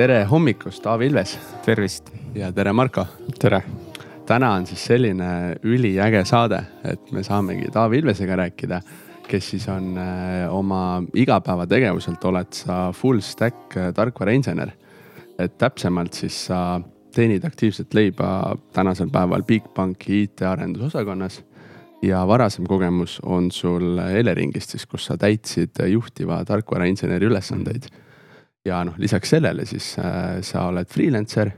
tere hommikust, Taavi Ilves. tervist. ja tere, Marko. tere. täna on siis selline üliäge saade, et me saamegi Taavi Ilvesega rääkida, kes siis on äh, oma igapäevategevuselt oled sa full stack äh, tarkvarainsener. et täpsemalt siis sa teenid aktiivselt leiba tänasel päeval Bigbanki IT-arendusosakonnas ja varasem kogemus on sul Eleringist siis, kus sa täitsid juhtiva tarkvarainseneri ülesandeid mm ja noh, lisaks sellele siis äh, sa oled freelancer,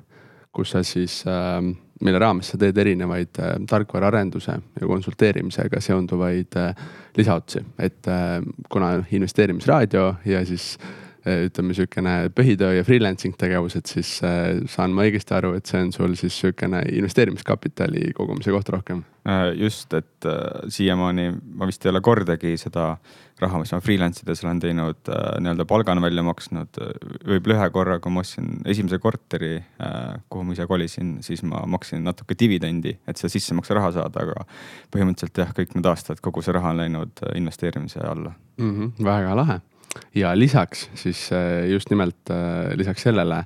kus sa siis äh,, mille raames sa teed erinevaid äh, tarkvaraarenduse ja konsulteerimisega seonduvaid äh, lisaotsi, et äh, kuna investeerimisraadio ja siis äh, ütleme, sihukene põhitöö ja freelancing tegevused, siis äh, saan ma õigesti aru, et see on sul siis sihukene investeerimiskapitali kogumise koht rohkem? Äh, just, et äh, siiamaani ma vist ei ole kordagi seda raha, mis ma freelance ides olen teinud äh, nii-öelda palgana välja maksnud. võib-olla ühe korra, kui ma ostsin esimese korteri, kuhu ma ise kolisin, siis ma maksin natuke dividendi, et seda sissemakse raha saada, aga põhimõtteliselt jah, kõik need aastad kogu see raha on läinud investeerimise alla mm. -hmm, väga lahe ja lisaks siis just nimelt lisaks sellele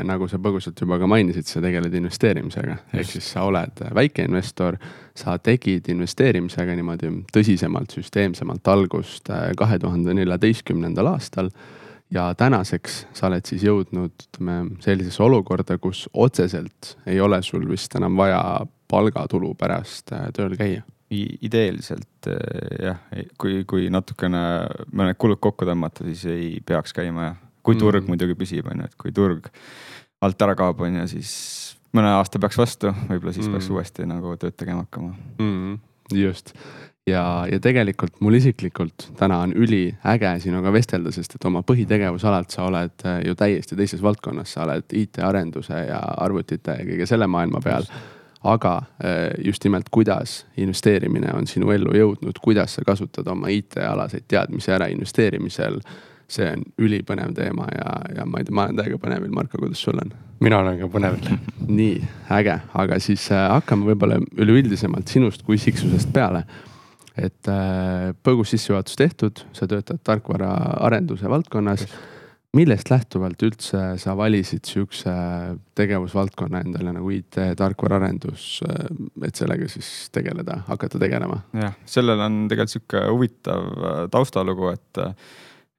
nagu sa põgusalt juba ka mainisid, sa tegeled investeerimisega, ehk siis sa oled väikeinvestor. sa tegid investeerimisega niimoodi tõsisemalt, süsteemsemalt algust äh, kahe tuhande neljateistkümnendal aastal. ja tänaseks sa oled siis jõudnud, ütleme sellisesse olukorda, kus otseselt ei ole sul vist enam vaja palgatulu pärast äh, tööl käia ideeliselt äh, jah, kui, kui natukene mõned kulud kokku tõmmata, siis ei peaks käima jah kui turg mm. muidugi püsib, on ju, et kui turg alt ära kaob, on ju, siis mõne aasta peaks vastu, võib-olla siis mm. peaks uuesti nagu tööd tegema hakkama mm,. just ja, ja tegelikult mul isiklikult täna on üliäge sinuga vestelda, sest et oma põhitegevusalalt sa oled äh, ju täiesti teises valdkonnas, sa oled IT-arenduse ja arvutite ja kõige selle maailma peal. Aga äh, just nimelt, kuidas investeerimine on sinu ellu jõudnud, kuidas sa kasutad oma IT-alaseid teadmisi ära investeerimisel see on ülipõnev teema ja, ja ma ei tea, ma olen täiega põnevil, Marko, kuidas sul on? mina olen ka põnevil nii äge, aga siis äh, hakkame võib-olla üleüldisemalt sinust kui isiksusest peale. et äh, põgus sissejuhatus tehtud, sa töötad tarkvaraarenduse valdkonnas. Millest lähtuvalt üldse sa valisid sihukese tegevusvaldkonna endale nagu IT tarkvaraarendus, äh, et sellega siis tegeleda, hakata tegelema? jah, sellel on tegelikult sihuke huvitav äh, taustalugu, et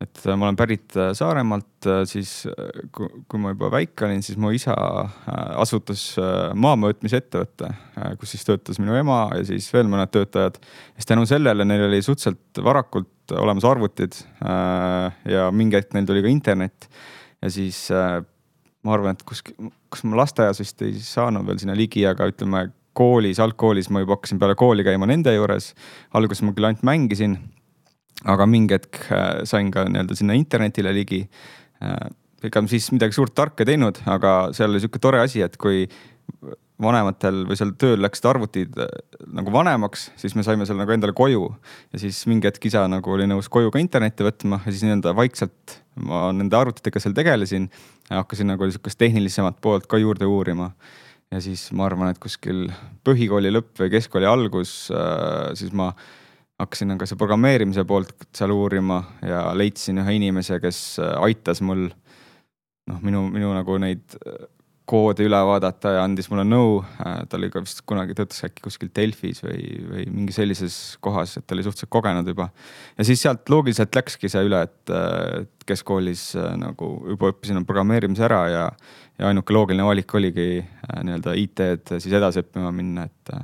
et äh, ma olen pärit äh, Saaremaalt, äh, siis kui, kui ma juba väike olin, siis mu isa asutas maamõõtmise ettevõtte, kus siis töötas minu ema ja siis veel mõned töötajad. siis tänu sellele neil oli suhteliselt varakult olemas arvutid ja mingi hetk neil tuli ka internet. ja siis ma arvan, et kuskil, kas ma lasteaias vist ei saanud veel sinna ligi, aga ütleme koolis, algkoolis ma juba hakkasin peale kooli käima nende juures. alguses ma küll ainult mängisin aga mingi hetk äh, sain ka nii-öelda sinna internetile ligi. Äh, ega siis midagi suurt tarka ei teinud, aga seal oli sihuke tore asi, et kui vanematel või seal tööl läksid arvutid äh, nagu vanemaks, siis me saime selle nagu endale koju. ja siis mingi hetk isa nagu oli nõus koju ka internetti võtma ja siis nii-öelda vaikselt ma nende arvutitega seal tegelesin. hakkasin nagu sihukest tehnilisemat poolt ka juurde uurima. ja siis ma arvan, et kuskil põhikooli lõpp või keskkooli algus, siis ma hakkasin ka see programmeerimise poolt seal uurima ja leidsin ühe inimese, kes äh, aitas mul noh, minu, minu nagu neid äh, koode üle vaadata ja andis mulle nõu. Äh, ta oli ka vist kunagi töötas äkki kuskil Delfis või, või mingi sellises kohas, et ta oli suhteliselt kogenud juba. ja siis sealt loogiliselt läkski see üle, et keskkoolis nagu juba õppisin programmeerimise ära ja, ja ainuke loogiline valik oligi nii-öelda IT-d siis edasi õppima minna, et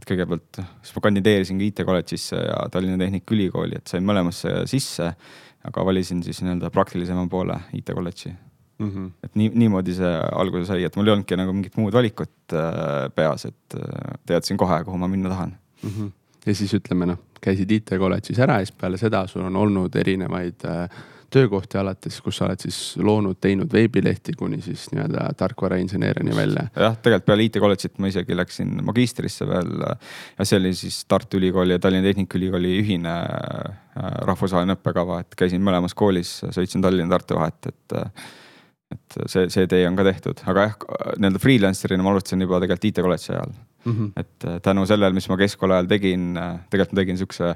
et kõigepealt siis ma kandideerisingi IT kolledžisse ja Tallinna Tehnikaülikooli, et sain mõlemasse sisse. aga valisin siis nii-öelda praktilisema poole IT kolledži mm. -hmm. et nii, niimoodi see alguse sai, et mul ei olnudki nagu mingit muud valikut äh, peas, et äh, teadsin kohe, kuhu ma minna tahan mm. -hmm. ja siis ütleme noh, käisid IT kolledžis ära ja siis peale seda sul on olnud erinevaid äh, töökohti alates, kus sa oled siis loonud, teinud veebilehti kuni siis nii-öelda tarkvarainseneerini välja. jah, tegelikult peale IT kolledžit ma isegi läksin magistrisse veel ja see oli siis Tartu Ülikooli ja Tallinna Tehnikaülikooli ühine äh, rahvusvaheline õppekava, et käisin mõlemas koolis, sõitsin Tallinna-Tartu vahet, et et see, see tee on ka tehtud, aga jah, nii-öelda freelancer'ina ma alustasin juba tegelikult IT kolledži ajal mm. -hmm. et tänu sellele, mis ma keskkooli ajal tegin, tegelikult ma tegin siukse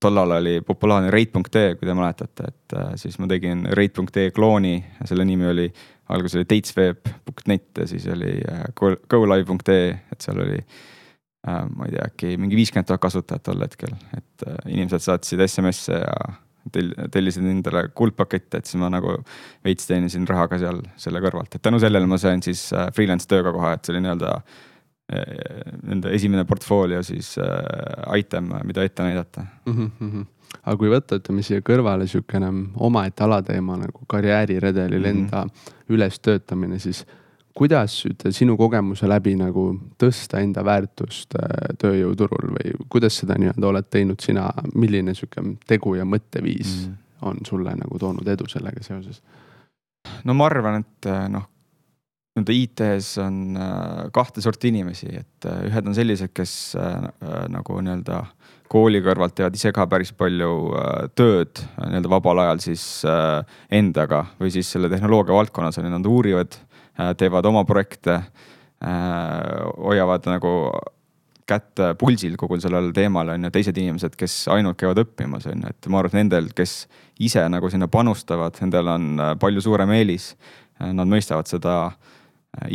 tollal oli populaarne rate.ee, kui te mäletate, et äh, siis ma tegin rate.ee klooni, selle nimi oli, alguses oli datesweb.net ja siis oli äh, golive.ee, et seal oli äh, ma ei tea, äkki mingi viiskümmend tuhat kasutajat tol hetkel, et inimesed saatsid SMS-e ja tel-, tellisid endale kuldpakette, et siis ma nagu veits teenisin raha ka seal selle kõrvalt, et tänu sellele ma sain siis freelance tööga kohe, et see oli nii-öelda nende esimene portfoolio siis äh, item, mida ette näidata mm. -hmm. aga kui võtta, ütleme siia kõrvale sihukene omaette alateema nagu karjääriredelil mm -hmm. enda ülestöötamine, siis kuidas ütle sinu kogemuse läbi nagu tõsta enda väärtust äh, tööjõuturul või kuidas seda nii-öelda oled teinud sina, milline sihuke tegu ja mõtteviis mm on sulle nagu toonud edu sellega seoses? no ma arvan, et noh nii-öelda IT-s on äh, kahte sorti inimesi, et äh, ühed on sellised, kes äh, nagu nii-öelda kooli kõrvalt teevad ise ka päris palju tööd nii-öelda vabal ajal siis endaga või siis selle tehnoloogia valdkonnas on ju, nad uurivad, teevad oma projekte, hoiavad nagu kätt pulsil kogu sellel teemal on ju, teised inimesed, kes ainult käivad õppimas, on ju, et ma arvan, et nendel, kes ise nagu sinna panustavad, nendel on palju suurem eelis. Nad mõistavad seda äh,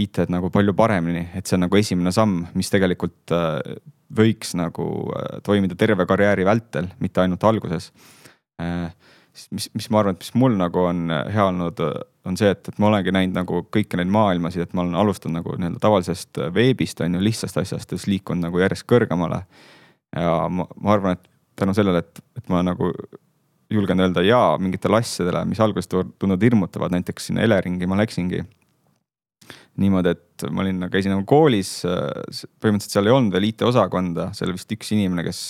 IT-d nagu palju paremini, et see on nagu esimene samm, mis tegelikult äh, võiks nagu äh, toimida terve karjääri vältel, mitte ainult alguses. Äh, mis, mis ma arvan, et mis mul nagu on hea olnud, on see, et, et ma olengi näinud nagu kõiki neid maailmasid, et ma olen alustanud nagu nii-öelda tavalisest veebist on ju, lihtsast asjast ja siis liikunud nagu järjest kõrgemale. ja ma, ma arvan, et tänu sellele, et, et ma nagu julgen öelda jaa mingitele asjadele, mis alguses tunduvad hirmutavad, näiteks sinna Eleringi ma läksingi niimoodi, et ma olin, käisin nagu koolis, põhimõtteliselt seal ei olnud veel IT-osakonda, seal oli vist üks inimene, kes,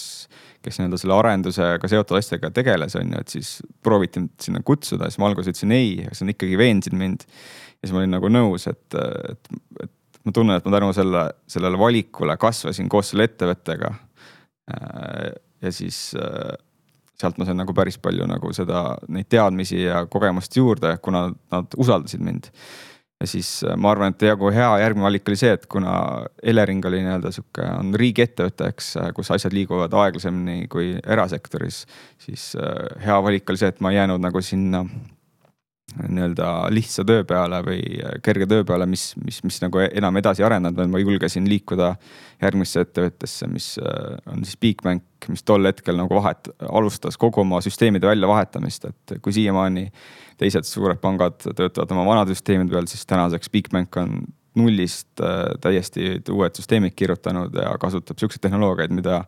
kes nii-öelda selle arendusega seotud asjadega tegeles, on ju, et siis prooviti mind sinna kutsuda, siis ma alguses ütlesin ei, aga siis nad ikkagi veensid mind. ja siis ma olin nagu nõus, et, et, et ma tunnen, et ma tänu selle, sellele valikule kasvasin koos selle ettevõttega. ja siis sealt ma sain nagu päris palju nagu seda, neid teadmisi ja kogemust juurde, kuna nad usaldasid mind ja siis äh, ma arvan, et nagu hea järgmine valik oli see, et kuna Elering oli nii-öelda sihuke, on riigiettevõte, eks, äh, kus asjad liiguvad aeglasemini kui erasektoris, siis äh, hea valik oli see, et ma ei jäänud nagu sinna nii-öelda lihtsa töö peale või kerge töö peale, mis, mis, mis nagu enam edasi arenenud, vaid ma julgesin liikuda järgmisse ettevõttesse, mis on siis Bigbank, mis tol hetkel nagu vahet, alustas kogu oma süsteemide väljavahetamist, et kui siiamaani teised suured pangad töötavad oma vanade süsteemide peal, siis tänaseks Bigbank on nullist äh, täiesti uued süsteemid kirjutanud ja kasutab siukseid tehnoloogiaid, mida,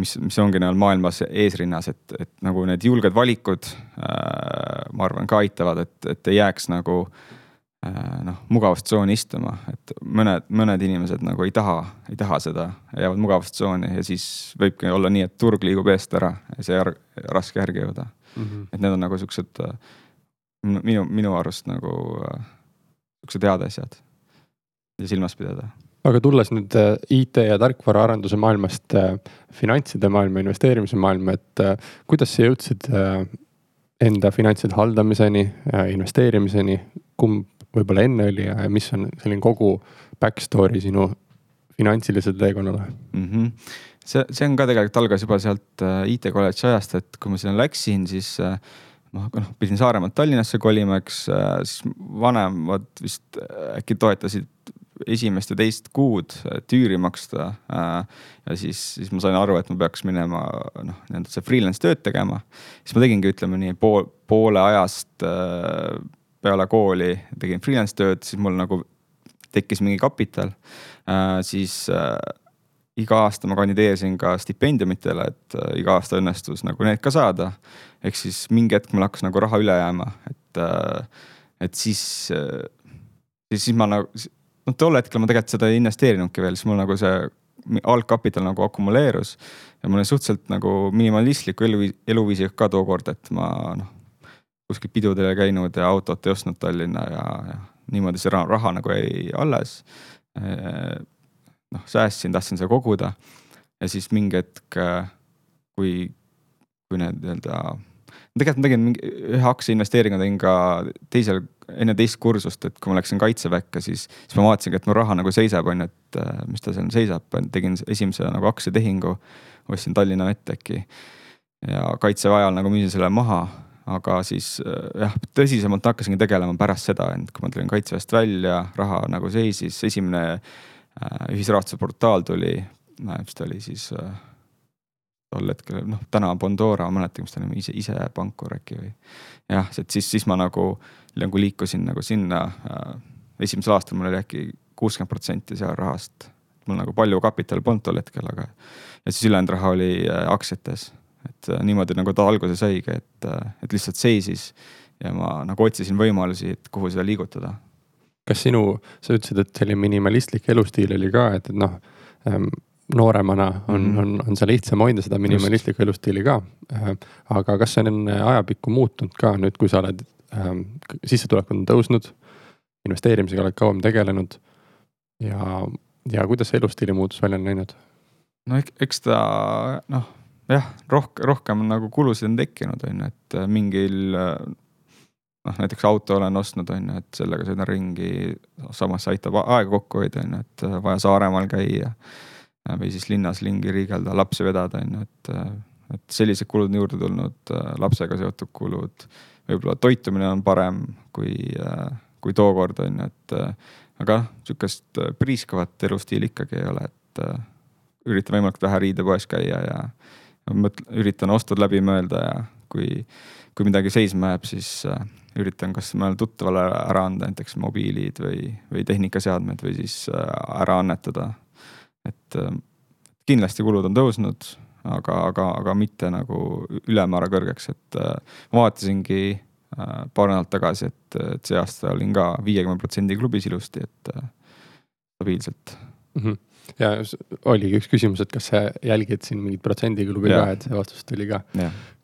mis, mis ongi näol maailmas eesrinnas, et, et nagu need julged valikud äh,, ma arvan, ka aitavad, et, et ei jääks nagu äh, noh, mugavustsooni istuma, et mõned, mõned inimesed nagu ei taha, ei taha seda, jäävad mugavustsooni ja siis võibki olla nii, et turg liigub eest ära ja see on raske järgi jõuda mm. -hmm. et need on nagu siuksed äh, minu, minu arust nagu äh, siuksed head asjad ja silmas pidada. Aga tulles nüüd äh, IT ja tarkvaraarenduse maailmast äh, finantside maailma, investeerimise maailma, et kuidas sa jõudsid enda finantside haldamiseni, investeerimiseni, kumb võib-olla enne oli ja mis on selline kogu back story sinu finantsilisele teekonnale mm? -hmm. see, see on ka tegelikult algas juba sealt IT kolledži ajast, et kui ma sinna läksin, siis äh, noh, pidin Saaremaalt Tallinnasse kolima, eks äh, siis vanemad vist äh, äkki toetasid esimest ja teist kuud, et üüri maksta. Äh, ja siis, siis ma sain aru, et ma peaks minema noh, nii-öelda see freelance tööd tegema. siis ma tegingi, ütleme nii pool, poole ajast peale kooli tegin freelance tööd, siis mul nagu tekkis mingi kapital. siis iga aasta ma kandideerisin ka stipendiumitele, et äh, iga aasta õnnestus nagu need ka saada. ehk siis mingi hetk mul hakkas nagu raha üle jääma, et, äh, et siis, äh, siis ma nagu, noh tol hetkel ma tegelikult seda ei investeerinudki veel, siis mul nagu see algkapital nagu akumuleerus. ja mul oli suhteliselt nagu minimalistlik elu, eluviisi ka tookord, et ma noh, kuskil pidudel ei käinud ja autot ei ostnud Tallinna ja, ja niimoodi see raha, raha nagu jäi alles noh, säästsin, tahtsin seda koguda. ja siis mingi hetk, kui, kui need nii-öelda, tegelikult ma tegin mingi ühe aktsiainvesteeringu tegin ka teisel, enne teist kursust, et kui ma läksin kaitseväkke, siis, siis ma vaatasingi, et mu raha nagu seisab, on ju, et äh, mis ta seal seisab, tegin esimese nagu aktsiatehingu, ostsin Tallinna Vett äkki ja kaitseväe ajal nagu müüsin selle maha, aga siis jah, tõsisemalt hakkasingi tegelema pärast seda, et kui ma tulin kaitseväest välja, raha nagu seisis, esimene äh, ühisrahastuse portaal tuli, mis ta oli siis äh, tol hetkel, noh täna Bondora, ma mäletan, mis ta nimi, ise, ise pankur äkki või. Jah, et siis, siis ma nagu, nagu liikusin nagu sinna äh,. esimesel aastal mul oli äkki kuuskümmend protsenti seal rahast. mul nagu palju kapitali polnud tol hetkel, aga. ja siis ülejäänud raha oli äh, aktsiates. et äh, niimoodi nagu ta alguse saigi, et et lihtsalt seisis. ja ma nagu otsisin võimalusi, et kuhu seda liigutada. kas sinu, sa ütlesid, et selline minimalistlik elustiil oli ka, et, et noh ähm, nooremana on mm, -hmm. on, on see lihtsam hoida seda minimalistlikku elustiili ka. Äh, aga kas see on ajapikku muutunud ka nüüd, kui sa oled ähm,, sissetulekud on tõusnud, investeerimisega oled kauem tegelenud ja, ja kuidas see elustiili muutus välja on näinud? no eks ta noh, jah, rohkem, rohkem nagu kulusid on tekkinud, on ju, et äh, mingil äh, noh, näiteks auto olen ostnud, on ju, et sellega sõidan ringi, samas aitab aega kokku hoida, on ju, et vaja Saaremaal käia või siis linnas ringi riigelda, lapsi vedada, on ju, et, et sellised kulud on juurde tulnud, lapsega seotud kulud. võib-olla toitumine on parem kui, kui tookord on ju, et aga sihukest priiskavat elustiili ikkagi ei ole, et üritan võimalikult vähe riidepoes käia ja mõtlen, üritan ostud läbi mõelda ja kui, kui midagi seisma jääb, siis üritan kas mõnele tuttavale ära anda, näiteks mobiilid või, või tehnikaseadmed või siis ära annetada et äh, kindlasti kulud on tõusnud, aga, aga, aga mitte nagu ülemäära kõrgeks, et äh, ma vaatasingi äh, paar nädalat tagasi, et, et see aasta olin ka viiekümne protsendi klubis ilusti, et stabiilselt mm. -hmm ja oligi üks küsimus, et kas sa jälgid siin mingit protsendiklubi ka, et see vastus tuli ka.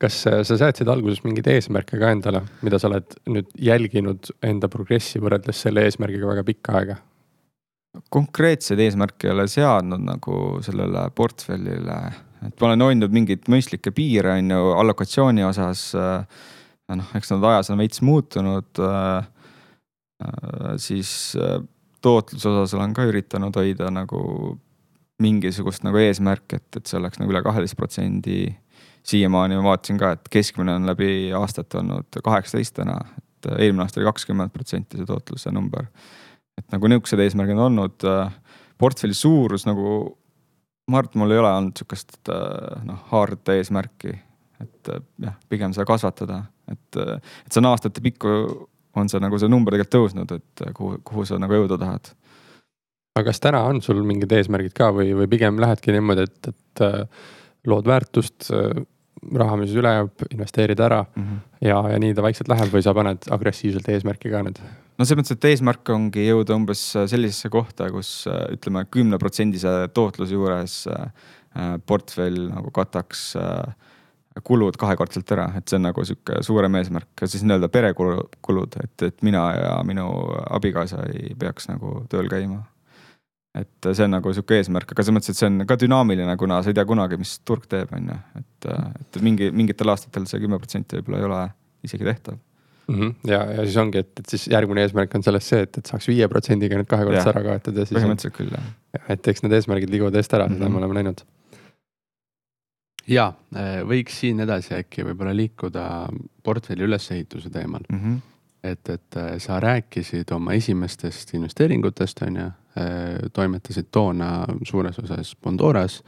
kas sa seadsid alguses mingeid eesmärke ka endale, mida sa oled nüüd jälginud enda progressi võrreldes selle eesmärgiga väga pikka aega? Konkreetseid eesmärke ei ole seadnud nagu sellele portfellile, et ma olen hoidnud mingeid mõistlikke piire, on ju, allokatsiooni osas. noh, eks nad ajas on veits muutunud. siis tootluse osas olen ka üritanud hoida nagu mingisugust nagu eesmärki, et, et see oleks nagu üle kaheteist protsendi. siiamaani ma vaatasin ka, et keskmine on läbi aastate olnud kaheksateist täna, et eelmine aasta oli kakskümmend protsenti see tootluse number et nagu nihukesed eesmärgid on olnud. Äh, portfelli suurus nagu, ma arvan, et mul ei ole olnud sihukest äh, noh, hard eesmärki. et äh, jah, pigem seda kasvatada, et, et see on aastate pikku, on see nagu see number tegelikult tõusnud, et kuhu, kuhu sa nagu jõuda tahad. aga kas täna on sul mingid eesmärgid ka või, või pigem lähedki niimoodi, et, et lood väärtust raha, mis üle jääb, investeerid ära mm -hmm. ja, ja nii ta vaikselt läheb või sa paned agressiivselt eesmärki ka nüüd? No selles mõttes, et eesmärk ongi jõuda umbes sellisesse kohta, kus ütleme kümneprotsendise tootluse juures äh, portfell nagu kataks äh, kulud kahekordselt ära, et see on nagu sihuke suurem eesmärk, siis nii-öelda perekulud, et, et mina ja minu abikaasa ei peaks nagu tööl käima. Et see on nagu sihuke eesmärk, aga selles mõttes, et see on ka dünaamiline, kuna sa ei tea kunagi, mis turg teeb, on ju, et, et mingi, mingitel aastatel see kümme protsenti võib-olla ei ole isegi tehtav mm. -hmm. ja, ja siis ongi, et, et siis järgmine eesmärk on selles see, et, et saaks viie protsendiga nüüd kahekordse ära kaotada. põhimõtteliselt küll jah. et eks need eesmärgid liiguvad eest ära mm, -hmm. seda me oleme näinud. ja võiks siin edasi äkki võib-olla liikuda portfelli ülesehituse teemal mm. -hmm. et, et sa rääkisid oma esimestest investeeringutest, on ju Äh, toimetasid toona suures osas Bondoras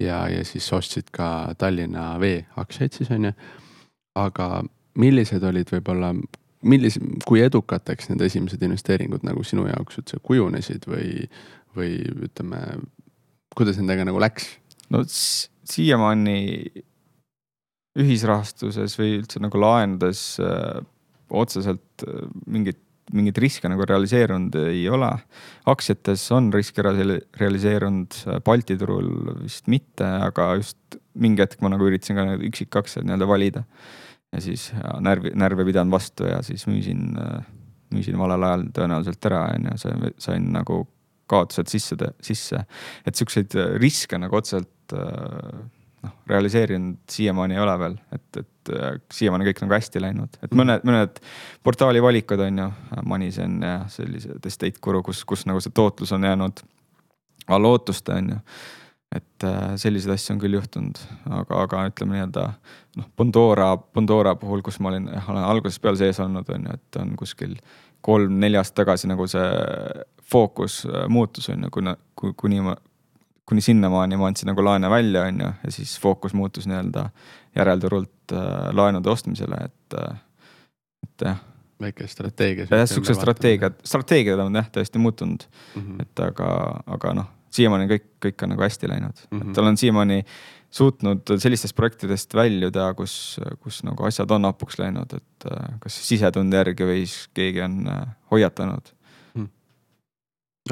ja, ja siis ostsid ka Tallinna Vee aktsiaid siis on ju. aga millised olid võib-olla, millise, kui edukateks need esimesed investeeringud nagu sinu jaoks üldse kujunesid või, või ütleme, kuidas nendega nagu läks? no siiamaani ühisrahastuses või üldse nagu laenudes äh, otseselt äh, mingit mingeid riske nagu realiseerunud ei ole. aktsiates on riske realiseerunud, Balti turul vist mitte, aga just mingi hetk ma nagu üritasin ka üksikaktsiaid nii-öelda valida. Ja siis närvi, närve pidanud vastu ja siis müüsin, müüsin valel ajal tõenäoliselt ära, on ju, sain, sain nagu kaotused sisse, sisse. et siukseid riske nagu otseselt noh, realiseerinud siiamaani ei ole veel, et, et äh, siiamaani kõik nagu hästi läinud, et mõned, mõned portaali valikud on ju, Monisen ja sellised Estate Guru, kus, kus nagu see tootlus on jäänud alla ootuste, on ju. Et äh, selliseid asju on küll juhtunud, aga, aga ütleme nii-öelda noh, Bondora, Bondora puhul, kus ma olin, olen algusest peale sees olnud, on ju, et on kuskil kolm-neli aastat tagasi nagu see fookus äh, muutus, on ju, kuna, kuni ma, kuni sinnamaani ma andsin nagu laene välja, on ju, ja siis fookus muutus nii-öelda järelturult äh, laenude ostmisele, et, äh, et jah. väike strateegia. jah, siuksed strateegiad, strateegiad on jah tõesti muutunud mm, -hmm. et aga, aga noh siiamaani kõik, kõik on nagu hästi läinud mm, -hmm. et olen siiamaani suutnud sellistest projektidest väljuda, kus, kus nagu asjad on hapuks läinud, et äh, kas sisetunde järgi või siis keegi on äh, hoiatanud mm..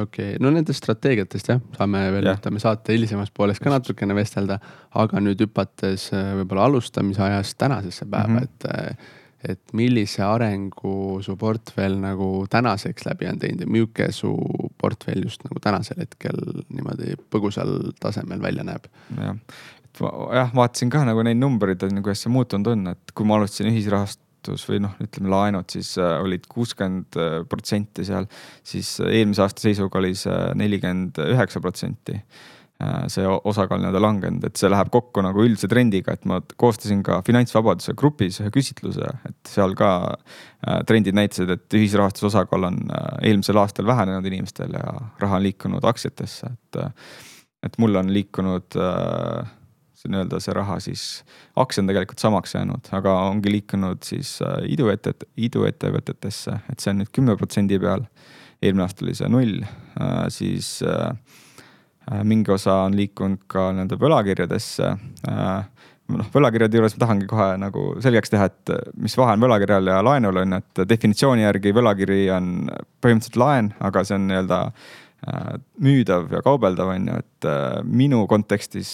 okei okay., no nendest strateegiatest jah, saame veel ütleme saate hilisemas pooles ka natukene vestelda, aga nüüd hüpates äh, võib-olla alustamise ajast tänasesse päeva mm, -hmm. et et millise arengu su portfell nagu tänaseks läbi on teinud ja milline su portfell just nagu tänasel hetkel niimoodi põgusal tasemel välja näeb? jah, et jah, vaatasin ka nagu neid numbreid, on ju, kuidas see muutunud on, et kui ma alustasin ühisrahastus või noh, ütleme laenud, siis äh, olid kuuskümmend protsenti seal, siis eelmise aasta seisuga oli see nelikümmend üheksa protsenti Äh, see osakaal nii-öelda langenud, et see läheb kokku nagu üldise trendiga, et ma koostasin ka finantsvabaduse grupis ühe küsitluse, et seal ka äh, trendid näitasid, et ühisrahastuse osakaal on äh, eelmisel aastal vähenenud inimestel ja raha on liikunud aktsiatesse, et. et mul on liikunud see nii-öelda see raha siis, aktsia on tegelikult samaks jäänud, aga ongi liikunud siis iduettevõtet, iduettevõtetesse, et see on nüüd kümne protsendi peal. eelmine aasta oli see null, siis äh, Äh, mingi osa on liikunud ka nii-öelda võlakirjadesse. Äh, noh, võlakirjade juures ma tahangi kohe nagu selgeks teha, et mis vahe on võlakirjal ja laenul on, et definitsiooni järgi võlakiri on põhimõtteliselt laen, aga see on nii-öelda äh, müüdav ja kaubeldav, on ju, et minu kontekstis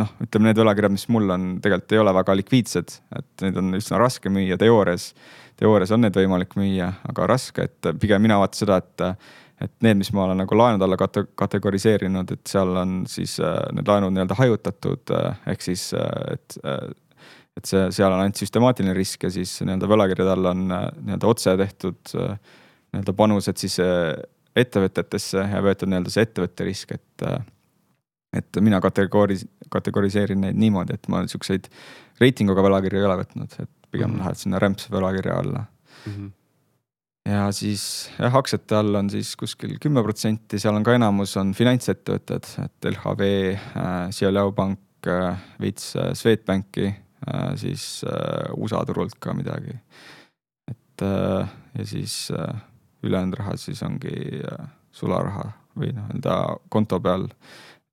noh, ütleme need võlakirjad, mis mul on, tegelikult ei ole väga likviidsed, et neid on üsna raske müüa teoorias. teoorias on need võimalik müüa, aga raske, et pigem mina vaatan seda, et et need, mis ma olen nagu laenude alla kate-, kategoriseerinud, et seal on siis äh, need laenud nii-öelda hajutatud äh, ehk siis, äh, et äh, et see, seal on ainult süstemaatiline risk ja siis nii-öelda võlakirjade all on äh, nii-öelda otse tehtud äh, nii-öelda panused siis äh, ettevõtetesse ja võetud nii-öelda see ettevõtte risk, et et mina kategoori-, kategoriseerin neid niimoodi, et ma siukseid reitinguga võlakirju ei ole võtnud, et pigem mm -hmm. lähed sinna rämpse võlakirja alla mm. -hmm ja siis jah, aktsiate all on siis kuskil kümme protsenti, seal on ka enamus on finantsettevõtted, et LHV äh,, Xiaoliao pank äh,, veits äh, Swedbanki äh,, siis äh, USA turult ka midagi. et äh, ja siis äh, ülejäänud rahad siis ongi äh, sularaha või noh, nii-öelda konto peal.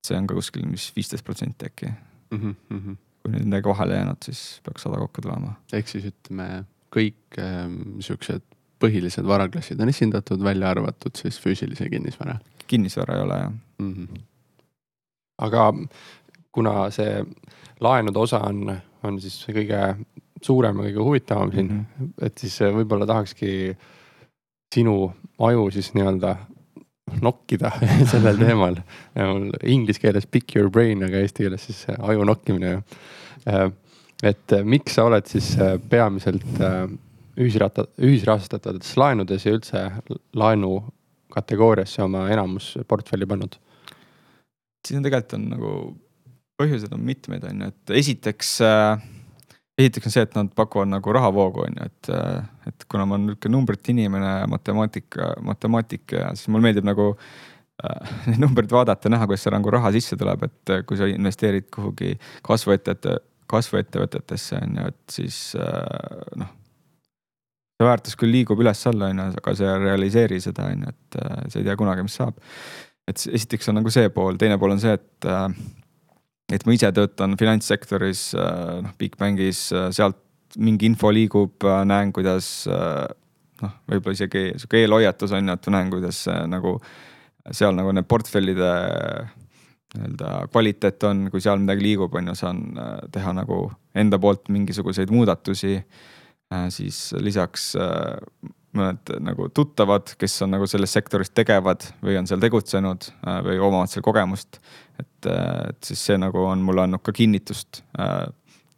see on ka kuskil, mis viisteist protsenti äkki mm. -hmm. kui nüüd midagi vahele jäänud, siis peaks sada kokku tulema. ehk siis ütleme kõik ähm, siuksed põhilised varaklassid on esindatud, välja arvatud siis füüsilise kinnisvara. kinnisvara ei ole jah mm. -hmm. aga kuna see laenude osa on, on siis kõige suurem ja kõige huvitavam siin mm, -hmm. et siis võib-olla tahakski sinu aju siis nii-öelda nokkida sellel teemal. mul inglise keeles pick your brain, aga eesti keeles siis aju nokkimine. et miks sa oled siis peamiselt ühisratta, ühisrahastatavates laenudes ja üldse laenu kategooriasse oma enamus portfelli pannud? siin on tegelikult on nagu, põhjused on mitmeid, on ju, et esiteks äh, esiteks on see, et nad pakuvad nagu rahavoogu, on ju, et, äh, et kuna ma olen niisugune numbrite inimene, matemaatika, matemaatik siis mulle meeldib nagu äh, neid numbreid vaadata, näha, kuidas seal nagu raha sisse tuleb, et äh, kui sa investeerid kuhugi kasvuettevõtte, kasvuettevõtetesse on ju, et siis noh see väärtus küll liigub üles-alla, on ju, aga see ei realiseeri seda, on ju, et äh, sa ei tea kunagi, mis saab. et esiteks on nagu see pool, teine pool on see, et äh, et ma ise töötan finantssektoris, äh, noh, Bigbankis, sealt mingi info liigub, näen, kuidas noh, võib-olla isegi sihuke eelhoiatus on ju, et näen, kuidas nagu seal nagu need portfellide nii-öelda kvaliteet on, kui seal midagi liigub, on ju, saan teha nagu enda poolt mingisuguseid muudatusi siis lisaks äh, mõned nagu tuttavad, kes on nagu selles sektoris tegevad või on seal tegutsenud äh, või omavad seal kogemust. et, et siis see nagu on mulle andnud ka kinnitust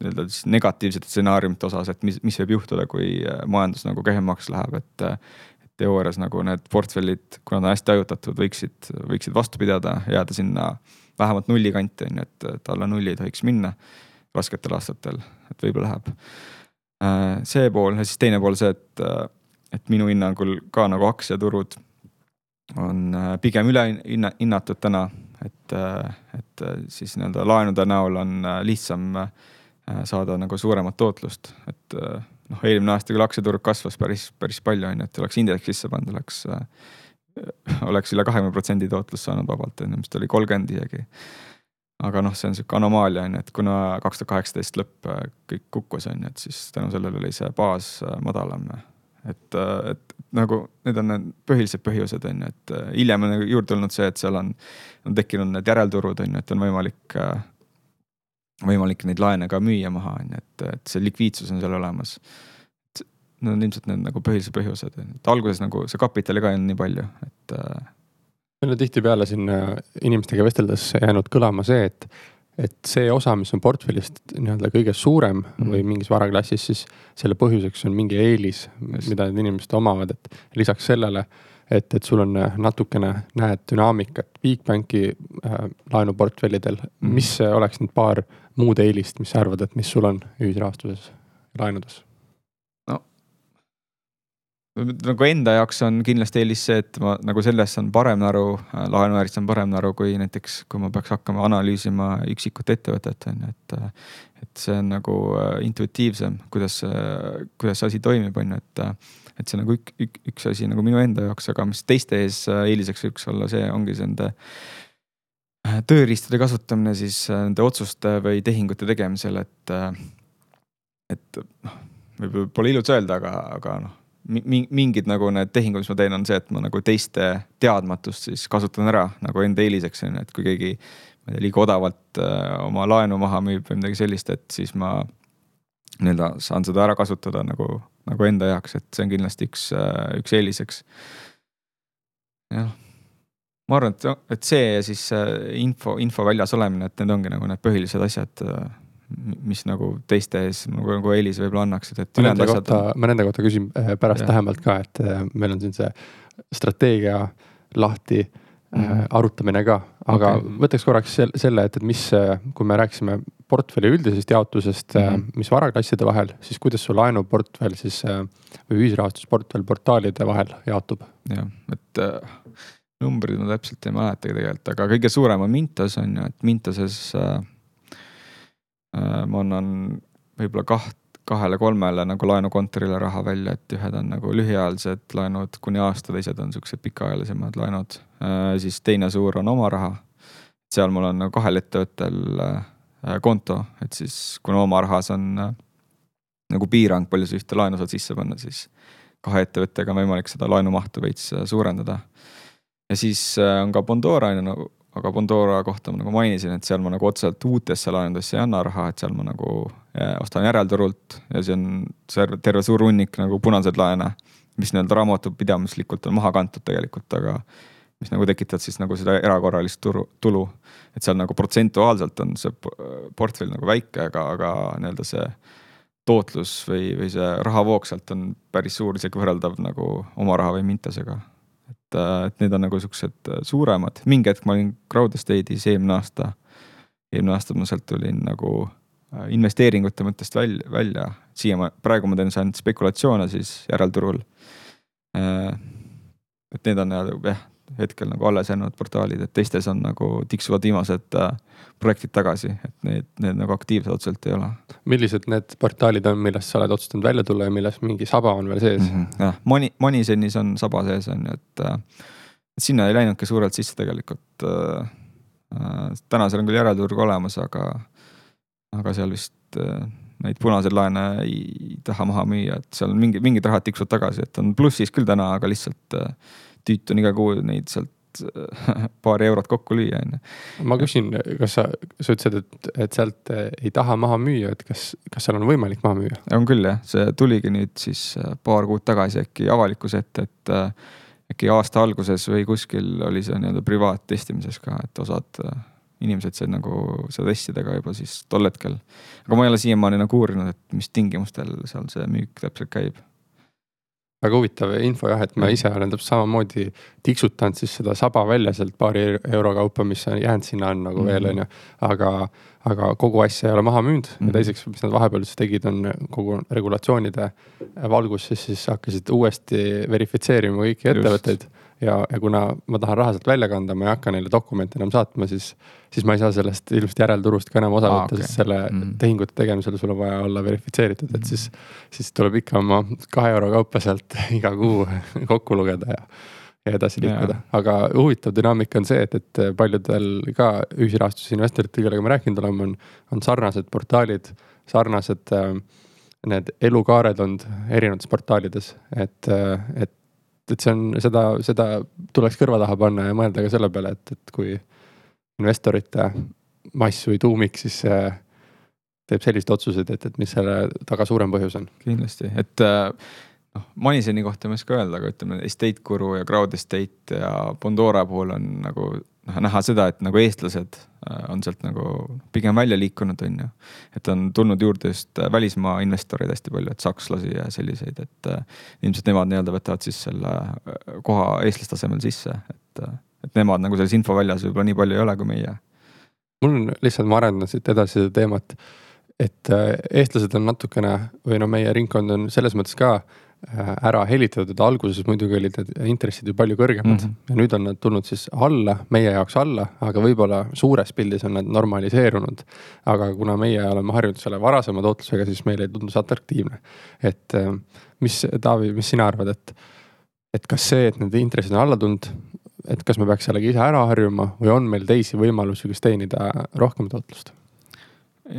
nii-öelda siis negatiivsete stsenaariumite osas, et mis, mis võib juhtuda, kui majandus nagu kehvemaks läheb, et. teoorias nagu need portfellid, kuna ta on hästi hajutatud, võiksid, võiksid vastu pidada, jääda sinna vähemalt nulli kanti on ju, et, et alla nulli ei tohiks minna rasketel aastatel, et võib-olla läheb. Äh, see pool ja siis teine pool see, et, et minu hinnangul ka nagu aktsiaturud on äh, pigem üle hinnatud täna, et, et siis nii-öelda laenude näol on lihtsam saada nagu suuremat tootlust, et noh, eelmine aasta küll aktsiaturg kasvas päris, päris palju on ju, et oleks indeks sisse pannud, oleks äh, oleks üle kahekümne protsendi tootlust saanud vabalt, on ju, mis ta oli kolmkümmend isegi. Aga noh, see on sihuke anomaalia on ju, et kuna kaks tuhat kaheksateist lõpp äh, kõik kukkus, on ju, et siis tänu sellele oli see baas äh, madalam. et, et nagu need on need põhilised põhjused, on ju, et hiljem on nagu juurde tulnud see, et seal on, on tekkinud need järelturud, on ju, et on võimalik võimalik neid laene ka müüa maha, on ju, et, et see likviidsus on seal olemas. Need on ilmselt need nagu põhilised põhjused, et alguses nagu see kapitali ka ei olnud nii palju, et. Meil on tihtipeale siin äh, inimestega vesteldes jäänud kõlama see, et, et see osa, mis on portfellist nii-öelda kõige suurem mm -hmm. või mingis varaklassis, siis selle põhjuseks on mingi eelis, mida need inimesed omavad, et lisaks sellele et, et sul on äh, natukene, näed dünaamikat Bigbanki äh, laenuportfellidel mm., mis oleks need paar muud eelist, mis sa arvad, et mis sul on ühisrahastuses, laenudes? Nagu enda jaoks on kindlasti eelis see, et ma nagu sellest saan paremini aru, laenuäärist saan paremini aru, kui näiteks, kui ma peaks hakkama analüüsima üksikut ettevõtet on ju, et. et see on nagu äh, intuitiivsem, kuidas, kuidas see asi toimib, on ju, et et see nagu ük, ük, üks asi nagu minu enda jaoks, aga mis teiste ees äh, eeliseks võiks olla, see ongi see äh, tööriistade kasutamine siis äh, nende otsuste või tehingute tegemisel, et, et noh, võib-olla pole ilus öelda, aga, aga noh mingid nagu need tehingud, mis ma teen, on see, et ma nagu teiste teadmatust siis kasutan ära nagu enda eeliseks on ju, et kui keegi ma ei tea, liiga odavalt äh, oma laenu maha müüb või midagi sellist, et siis ma nii-öelda saan seda ära kasutada nagu nagu enda jaoks, et see on kindlasti üks, äh, üks eeliseks. jah, ma arvan, et, et see ja siis äh, info, info väljas olemine, et need ongi nagu need põhilised asjad, äh, mis nagu teiste ees nagu, nagu eelise võib-olla annaksid, et. ma nende kohta, ma nende kohta küsin pärast lähemalt ka, et meil on siin see strateegia lahti mm -hmm. arutamine ka, aga okay. võtaks korraks selle, et, et mis, kui me rääkisime portfelli üldisest jaotusest mm, -hmm. mis varaklasside vahel, siis kuidas su laenuportfell siis või ühisrahastusportfell portaalide vahel jaotub? jah, et numbrid ma täpselt ei mäletagi tegelikult, aga kõige suurem on Mintos on ju, et Mintoses äh, ma annan võib-olla kaht, kahele-kolmele nagu laenukontorile raha välja, et ühed on nagu lühiajalised laenud kuni aasta, teised on siuksed pikaajalisemad laenud äh,. siis teine suur on oma raha. seal mul on nagu kahel ettevõttel äh, Äh, konto, et siis kuna oma rahas on äh, nagu piirang, palju sa ühte laenu saad sisse panna, siis kahe ettevõttega on võimalik seda laenumahtu veits äh, suurendada. ja siis on ka Bondora on ju nagu, aga Bondora kohta ma nagu mainisin, et seal ma nagu otseselt uutesse laenudesse ei anna raha, et seal ma nagu ostan järelturult ja see on terve suur hunnik nagu punaseid laene, mis nii-öelda raamatupidamislikult on maha kantud tegelikult, aga mis nagu tekitavad siis nagu seda erakorralist turu, tulu. et seal nagu protsentuaalselt on see portfell nagu väike, aga, aga nii-öelda see tootlus või, või see rahavoog sealt on päris suur, isegi võrreldav nagu oma raha või Mintesega. Et, et need on nagu siuksed suuremad, mingi hetk ma olin Crowd Estate'is eelmine aasta. eelmine aasta ma sealt tulin nagu äh, investeeringute mõttest välja, välja, siiamaani, praegu ma teen ainult spekulatsioone siis järelturul. Äh, et need on jah, hetkel nagu alles jäänud portaalid, et teistes on nagu tiksuvad viimased äh, projektid tagasi, et need, need nagu aktiivsed otseselt ei ole. millised need portaalid on, millest sa oled otsustanud välja tulla ja milles mingi saba on veel sees mm? -hmm. jah, Moni, Monisenis on saba sees on ju, et, äh, et sinna ei läinudki suurelt sisse tegelikult äh,. äh täna seal on küll järelturg olemas, aga, aga seal vist äh, neid punaseid laene ei taha maha müüa, et seal mingi, mingid rahad tiksuvad tagasi, et on plussis küll täna, aga lihtsalt äh, tüütu on iga kuu neid sealt paari eurot kokku lüüa, on ju. ma küsin, kas sa, sa ütlesid, et, et sealt ei taha maha müüa, et kas, kas seal on võimalik maha müüa? on küll jah, see tuligi nüüd siis äh, paar kuud tagasi äkki avalikkuse ette, et äh, äkki aasta alguses või kuskil oli see nii-öelda privaattestimises ka, et osad äh, inimesed said nagu seda testida ka juba siis tol hetkel. aga ma ei ole siiamaani nagu uurinud, et mis tingimustel seal see müük täpselt käib väga huvitav info jah, et ma Mhm. ise olen täpselt samamoodi tiksutanud siis seda saba välja sealt paari euro kaupa, mis on jäänud sinna on nagu Mhm. veel on ju. aga, aga kogu asja ei ole maha müünud ja Mhm. teiseks, mis nad vahepeal siis tegid, on kogu regulatsioonide valguses, siis hakkasid uuesti verifitseerima kõiki ettevõtteid. Ja, ja kuna ma tahan raha sealt välja kanda, ma ei hakka neile dokumente enam saatma, siis, siis ma ei saa sellest ilmselt järelturust ka enam osa Aa, võtta, okei. sest selle Mhm. tehingute tegemisel sul on vaja olla verifitseeritud, et siis, siis tuleb ikka oma kahe euro kaupa sealt iga kuu kokku lugeda ja, ja edasi liikuda. aga huvitav dünaamika on see, et, et paljudel ka ühisrahastusinvestoritel, kellega me rääkinud oleme, on, on sarnased portaalid, sarnased äh, need elukaared olnud erinevates portaalides, et, äh, et, et see on seda, seda tuleks kõrva taha panna ja mõelda ka selle peale, et, et kui investorite mass või tuumik siis äh, teeb selliseid otsuseid, et, et mis selle taga suurem põhjus on. kindlasti, et äh, noh, Maniseni kohta ma ei oska öelda, aga ütleme Estate Guru ja Crowd Estate ja Bondora puhul on nagu noh, näha seda, et nagu eestlased äh, on sealt nagu pigem välja liikunud, on ju. et on tulnud juurde just äh, välismaa investoreid hästi palju, et sakslasi ja selliseid, et äh, ilmselt nemad nii-öelda võtavad siis selle koha eestlaste asemel sisse, et, et nemad nagu selles infoväljas võib-olla nii palju ei ole kui meie. mul on lihtsalt, ma arendan siit edasi seda teemat, et äh, eestlased on natukene või no meie ringkond on selles mõttes ka äh, ära helitatud, alguses muidugi olid need intressid ju palju kõrgemad mm. -hmm. ja nüüd on nad tulnud siis alla, meie jaoks alla, aga võib-olla suures pildis on nad normaliseerunud. aga kuna meie oleme harjunud selle varasema tootlusega, siis meile ei tundu see atraktiivne. et äh, mis, Taavi, mis sina arvad, et, et kas see, et need intressid on alla tulnud, et kas me peaks sellega ise ära harjuma või on meil teisi võimalusi, kus teenida rohkem tootlust?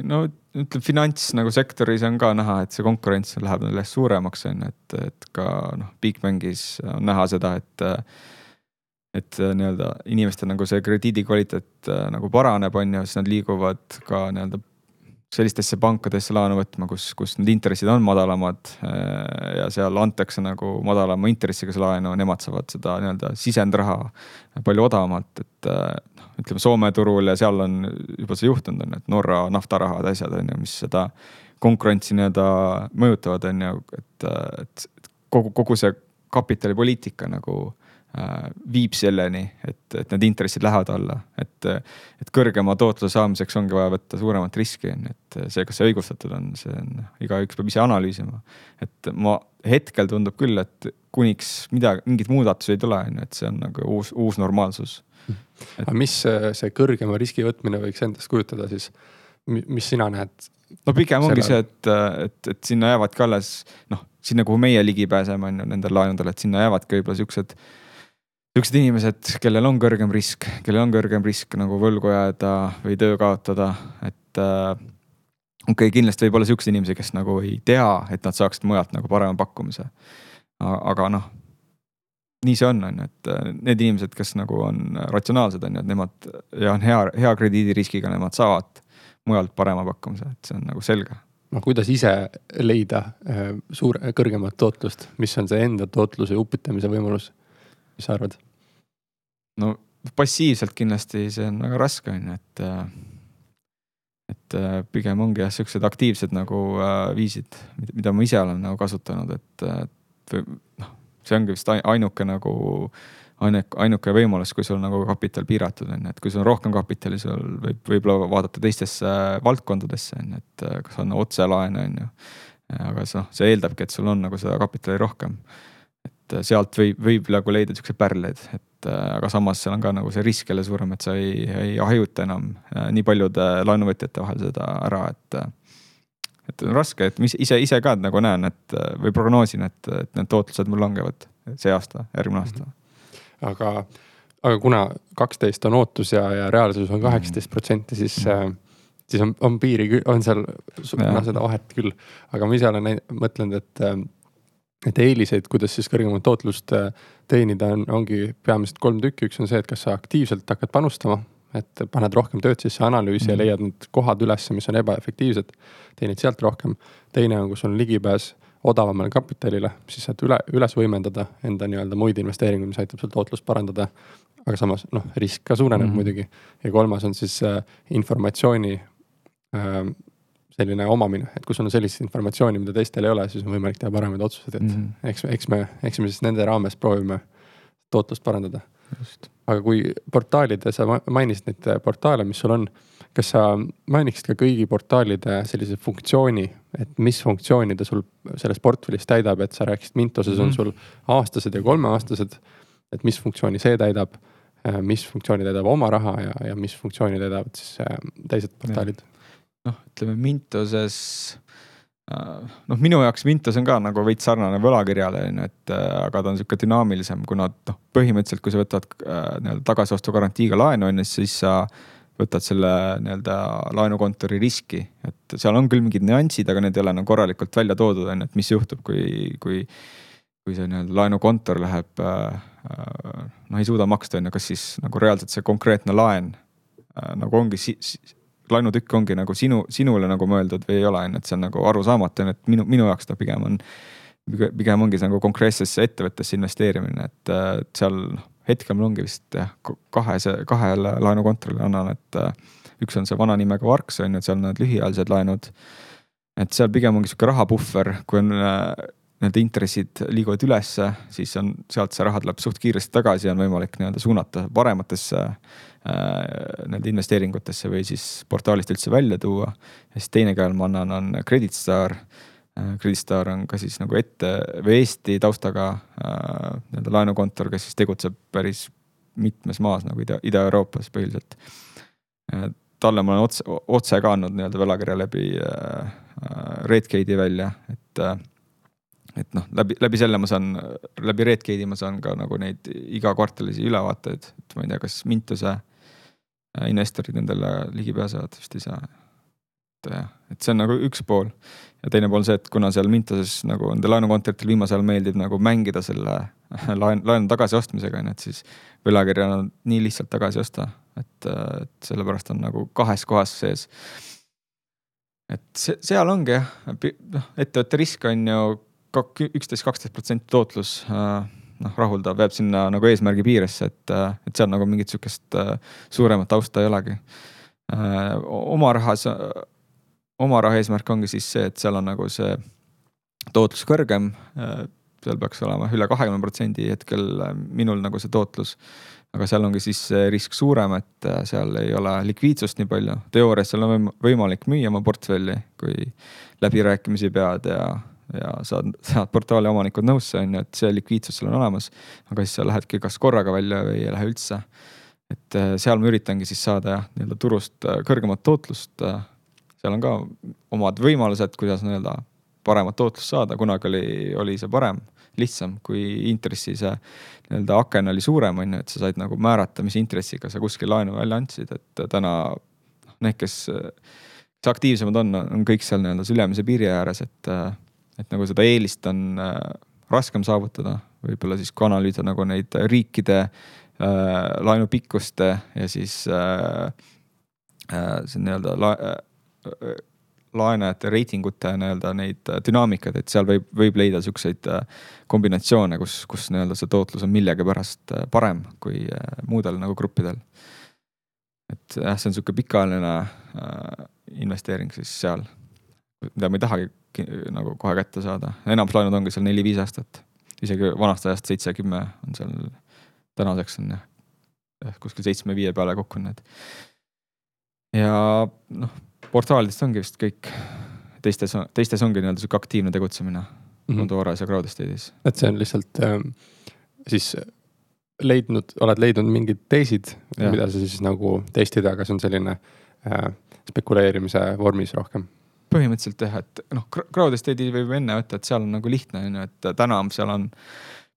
No ütleme, finants nagu sektoris on ka näha, et see konkurents läheb neil järjest suuremaks, on ju, et, et ka noh, Bigbankis on näha seda, et. et nii-öelda inimeste nagu see krediidi kvaliteet äh, nagu paraneb, on ju, siis nad liiguvad ka nii-öelda sellistesse pankadesse laenu võtma, kus, kus need intressid on madalamad äh, ja seal antakse nagu madalama intressiga see laenu, nemad saavad seda nii-öelda sisendraha palju odavamalt, et äh, ütleme Soome turul ja seal on juba see juhtunud on et Norra naftarahad, asjad on ju, mis seda konkurentsi nii-öelda mõjutavad, on ju, et, et et kogu, kogu see kapitalipoliitika nagu äh, viib selleni, et, et need intressid lähevad alla, et, et kõrgema tootluse saamiseks ongi vaja võtta suuremat riski, on ju, et see, kas see õigustatud on, see on, igaüks peab ise analüüsima. et ma hetkel tundub küll, et kuniks midagi, mingeid muudatusi ei tule, on ju, et see on nagu uus, uus normaalsus. Aga mis see kõrgema riski võtmine võiks endast kujutada siis, mis sina näed? no pigem ongi see, et, et, et sinna jäävadki alles noh, sinna, kuhu meie ligi pääseme, on ju nendel laenudel, et sinna jäävadki võib-olla siuksed. Siuksed inimesed, kellel on kõrgem risk, kellel on kõrgem risk nagu võlgu jääda või töö kaotada, et äh, okei okay,, kindlasti võib olla siukseid inimesi, kes nagu ei tea, et nad saaksid mujalt nagu parema pakkumise. aga noh, nii see on, on ju, et äh, need inimesed, kes nagu on ratsionaalsed, on ju, et nemad ja on hea, hea krediidiriskiga, nemad saavad mujalt parema pakkumise, et see on nagu selge no kuidas ise leida äh, suur, kõrgemat tootlust, mis on see enda tootluse uputamise võimalus? mis sa arvad? no passiivselt kindlasti see on väga raske, on ju, et. et äh, pigem ongi jah, siuksed aktiivsed nagu äh, viisid, mida ma ise olen nagu kasutanud, et, et või noh, see ongi vist ai- ainuke nagu ainuke, ainuke võimalus, kui sul nagu kapital piiratud on et kui sul on rohkem kapitali, sul võib võib-olla vaadata teistesse valdkondadesse on ju, et äh, kas on otselaene on ju. aga noh, see eeldabki, et sul on nagu seda kapitali rohkem. et äh, sealt võib, võib nagu leida siukseid pärleid, et äh, aga samas seal on ka nagu see risk jälle suurem, et sa ei, ei hajuta enam äh, nii paljude laenuvõtjate vahel seda ära, et äh, et on raske, et ma ise, ise, ka nagu näen, et või prognoosin, et, et need tootlused mul langevad see aasta, järgmine aasta mm. -hmm aga, aga kuna kaksteist on ootus ja, ja reaalsus on kaheksateist protsenti, siis äh, siis on, on piiri, on seal noh, seda vahet küll. aga ma ise olen mõtlenud, et, et eeliseid, kuidas siis kõrgemat tootlust äh, teenida on, ongi peamiselt kolm tükki. üks on see, et kas sa aktiivselt hakkad panustama, et paned rohkem tööd sisse, analüüsi mm. ja leiad need kohad üles, mis on ebaefektiivsed. teenid sealt rohkem. teine on, kus on ligipääs odavamale kapitalile, siis saad üle, üles võimendada enda nii-öelda muid investeeringuid, mis aitab sul tootlust parandada. aga samas noh, risk ka suureneb mm -hmm. muidugi. ja kolmas on siis äh, informatsiooni äh, selline omamine, et kui sul on sellist informatsiooni, mida teistel ei ole, siis on võimalik teha paremaid otsuseid, et mm -hmm. eks, eks me, eks me siis nende raames proovime tootlust parandada. aga kui portaalide, sa mainisid neid portaale, mis sul on, kas sa mainiksid ka kõigi portaalide sellise funktsiooni, et mis funktsiooni ta sul selles portfellis täidab, et sa rääkisid Mintoses on mhm. sul aastased ja kolmeaastased. et mis funktsiooni see täidab, mis funktsiooni täidab oma raha ja, ja mis funktsiooni täidavad siis äh, teised portaalid? noh, ütleme Mintoses äh, noh, minu jaoks Mintos on ka nagu veits sarnane võlakirjale on ju, et äh, aga ta on sihuke dünaamilisem, kuna noh, põhimõtteliselt, kui sa võtad äh, nii-öelda tagasiostugarantiiga laenu on ju, siis sa võtad selle nii-öelda laenukontori riski, et seal on küll mingid nüansid, aga need ei ole nagu korralikult välja toodud, on ju, et mis juhtub, kui, kui, kui see nii-öelda laenukontor läheb äh,, noh, ei suuda maksta, on ju, kas siis nagu reaalselt see konkreetne laen äh, nagu ongi si, laenutükk ongi nagu sinu, sinule nagu mõeldud või ei ole, on ju, et see on nagu arusaamatu, on ju, et minu, minu jaoks ta pigem on, pigem ongi see nagu konkreetsesse ettevõttesse investeerimine, et, seal noh hetkel mul ongi vist jah, kahe, kahele laenukontorile annan, et üks on see vana nimega Varks on ju, et seal on need lühiajalised laenud. et seal pigem ongi sihuke rahapuhver, kui on need intressid liiguvad ülesse, siis on sealt see raha tuleb suht kiiresti tagasi ja on võimalik nii-öelda suunata parematesse nii-öelda investeeringutesse või siis portaalist üldse välja tuua. ja siis teine käel ma annan, on Credit Star Äh, Creditstar on ka siis nagu ette või Eesti taustaga äh, nii-öelda laenukontor, kes siis tegutseb päris mitmes maas nagu Ida, Ida-Euroopas põhiliselt. Äh, talle ma olen otse, otse ka andnud nii-öelda võlakirja läbi äh, Redgate'i välja, et äh, et noh, läbi, läbi selle ma saan, läbi Redgate'i ma saan ka nagu neid igakvartalisi ülevaateid, et ma ei tea, kas Mintuse investorid nendele ligi pääsevad, vist ei saa et jah, et see on nagu üks pool. ja teine pool see, et kuna seal Mintoses nagu nende laenukontoritel viimasel ajal meeldib nagu mängida selle laen, laenu tagasiostmisega on ju, et siis võlakirja nii lihtsalt tagasi osta, et, et sellepärast on nagu kahes kohas sees. et see, seal ongi jah, noh, ettevõtte risk on ju üksteist, kaksteist protsenti tootlus noh, rahuldav, jääb sinna nagu eesmärgi piiresse, et, et seal nagu mingit sihukest suuremat tausta ei olegi. oma rahas oma raha eesmärk ongi siis see, et seal on nagu see tootlus kõrgem. seal peaks olema üle kahekümne protsendi hetkel minul nagu see tootlus. aga seal ongi siis risk suurem, et seal ei ole likviidsust nii palju. teoorias seal on võimalik müüa oma portfelli, kui läbirääkimisi pead ja, ja saad, saad portaali omanikud nõusse, on ju, et see likviidsus seal on olemas. aga siis sa lähedki kas korraga välja või ei lähe üldse. et seal ma üritangi siis saada jah, nii-öelda turust kõrgemat tootlust seal on ka omad võimalused, kuidas nii-öelda paremat tootlust saada, kunagi oli, oli see parem, lihtsam, kui intressi see nii-öelda aken oli suurem, on ju, et sa said nagu määrata, mis intressiga sa kuskil laenu välja andsid, et täna noh, need, kes, kes aktiivsemad on, on kõik seal nii-öelda ülemise piiri ääres, et, et nagu seda eelist on äh, raskem saavutada, võib-olla siis kui analüüsida nagu neid riikide äh, laenupikkuste ja siis äh, äh, see nii-öelda la, äh, laenajate reitingute nii-öelda neid äh, dünaamikaid, et seal võib, võib leida siukseid äh, kombinatsioone, kus, kus nii-öelda see tootlus on millegipärast äh, parem kui muudel nagu gruppidel. et jah, see on sihuke pikaajaline äh, investeering siis seal, mida ma ei tahagi nagu kohe kätte saada, enamus laenud ongi seal neli-viis aastat, isegi vanast ajast seitse-kümme on seal, tänaseks on jah, kuskil seitsme-viie peale kokku need. ja noh portaalidest ongi vist kõik, teistes, teistes ongi nii-öelda sihuke aktiivne tegutsemine mm -hmm. Mondoras ja Crowdestate'is. et see on lihtsalt äh, siis leidnud, oled leidnud mingid teisid, mida sa siis nagu testida, aga see on selline äh, spekuleerimise vormis rohkem põhimõtteliselt jah, et noh, Crowdestate'i võib enne võtta, et seal on nagu lihtne on ju, et täna seal on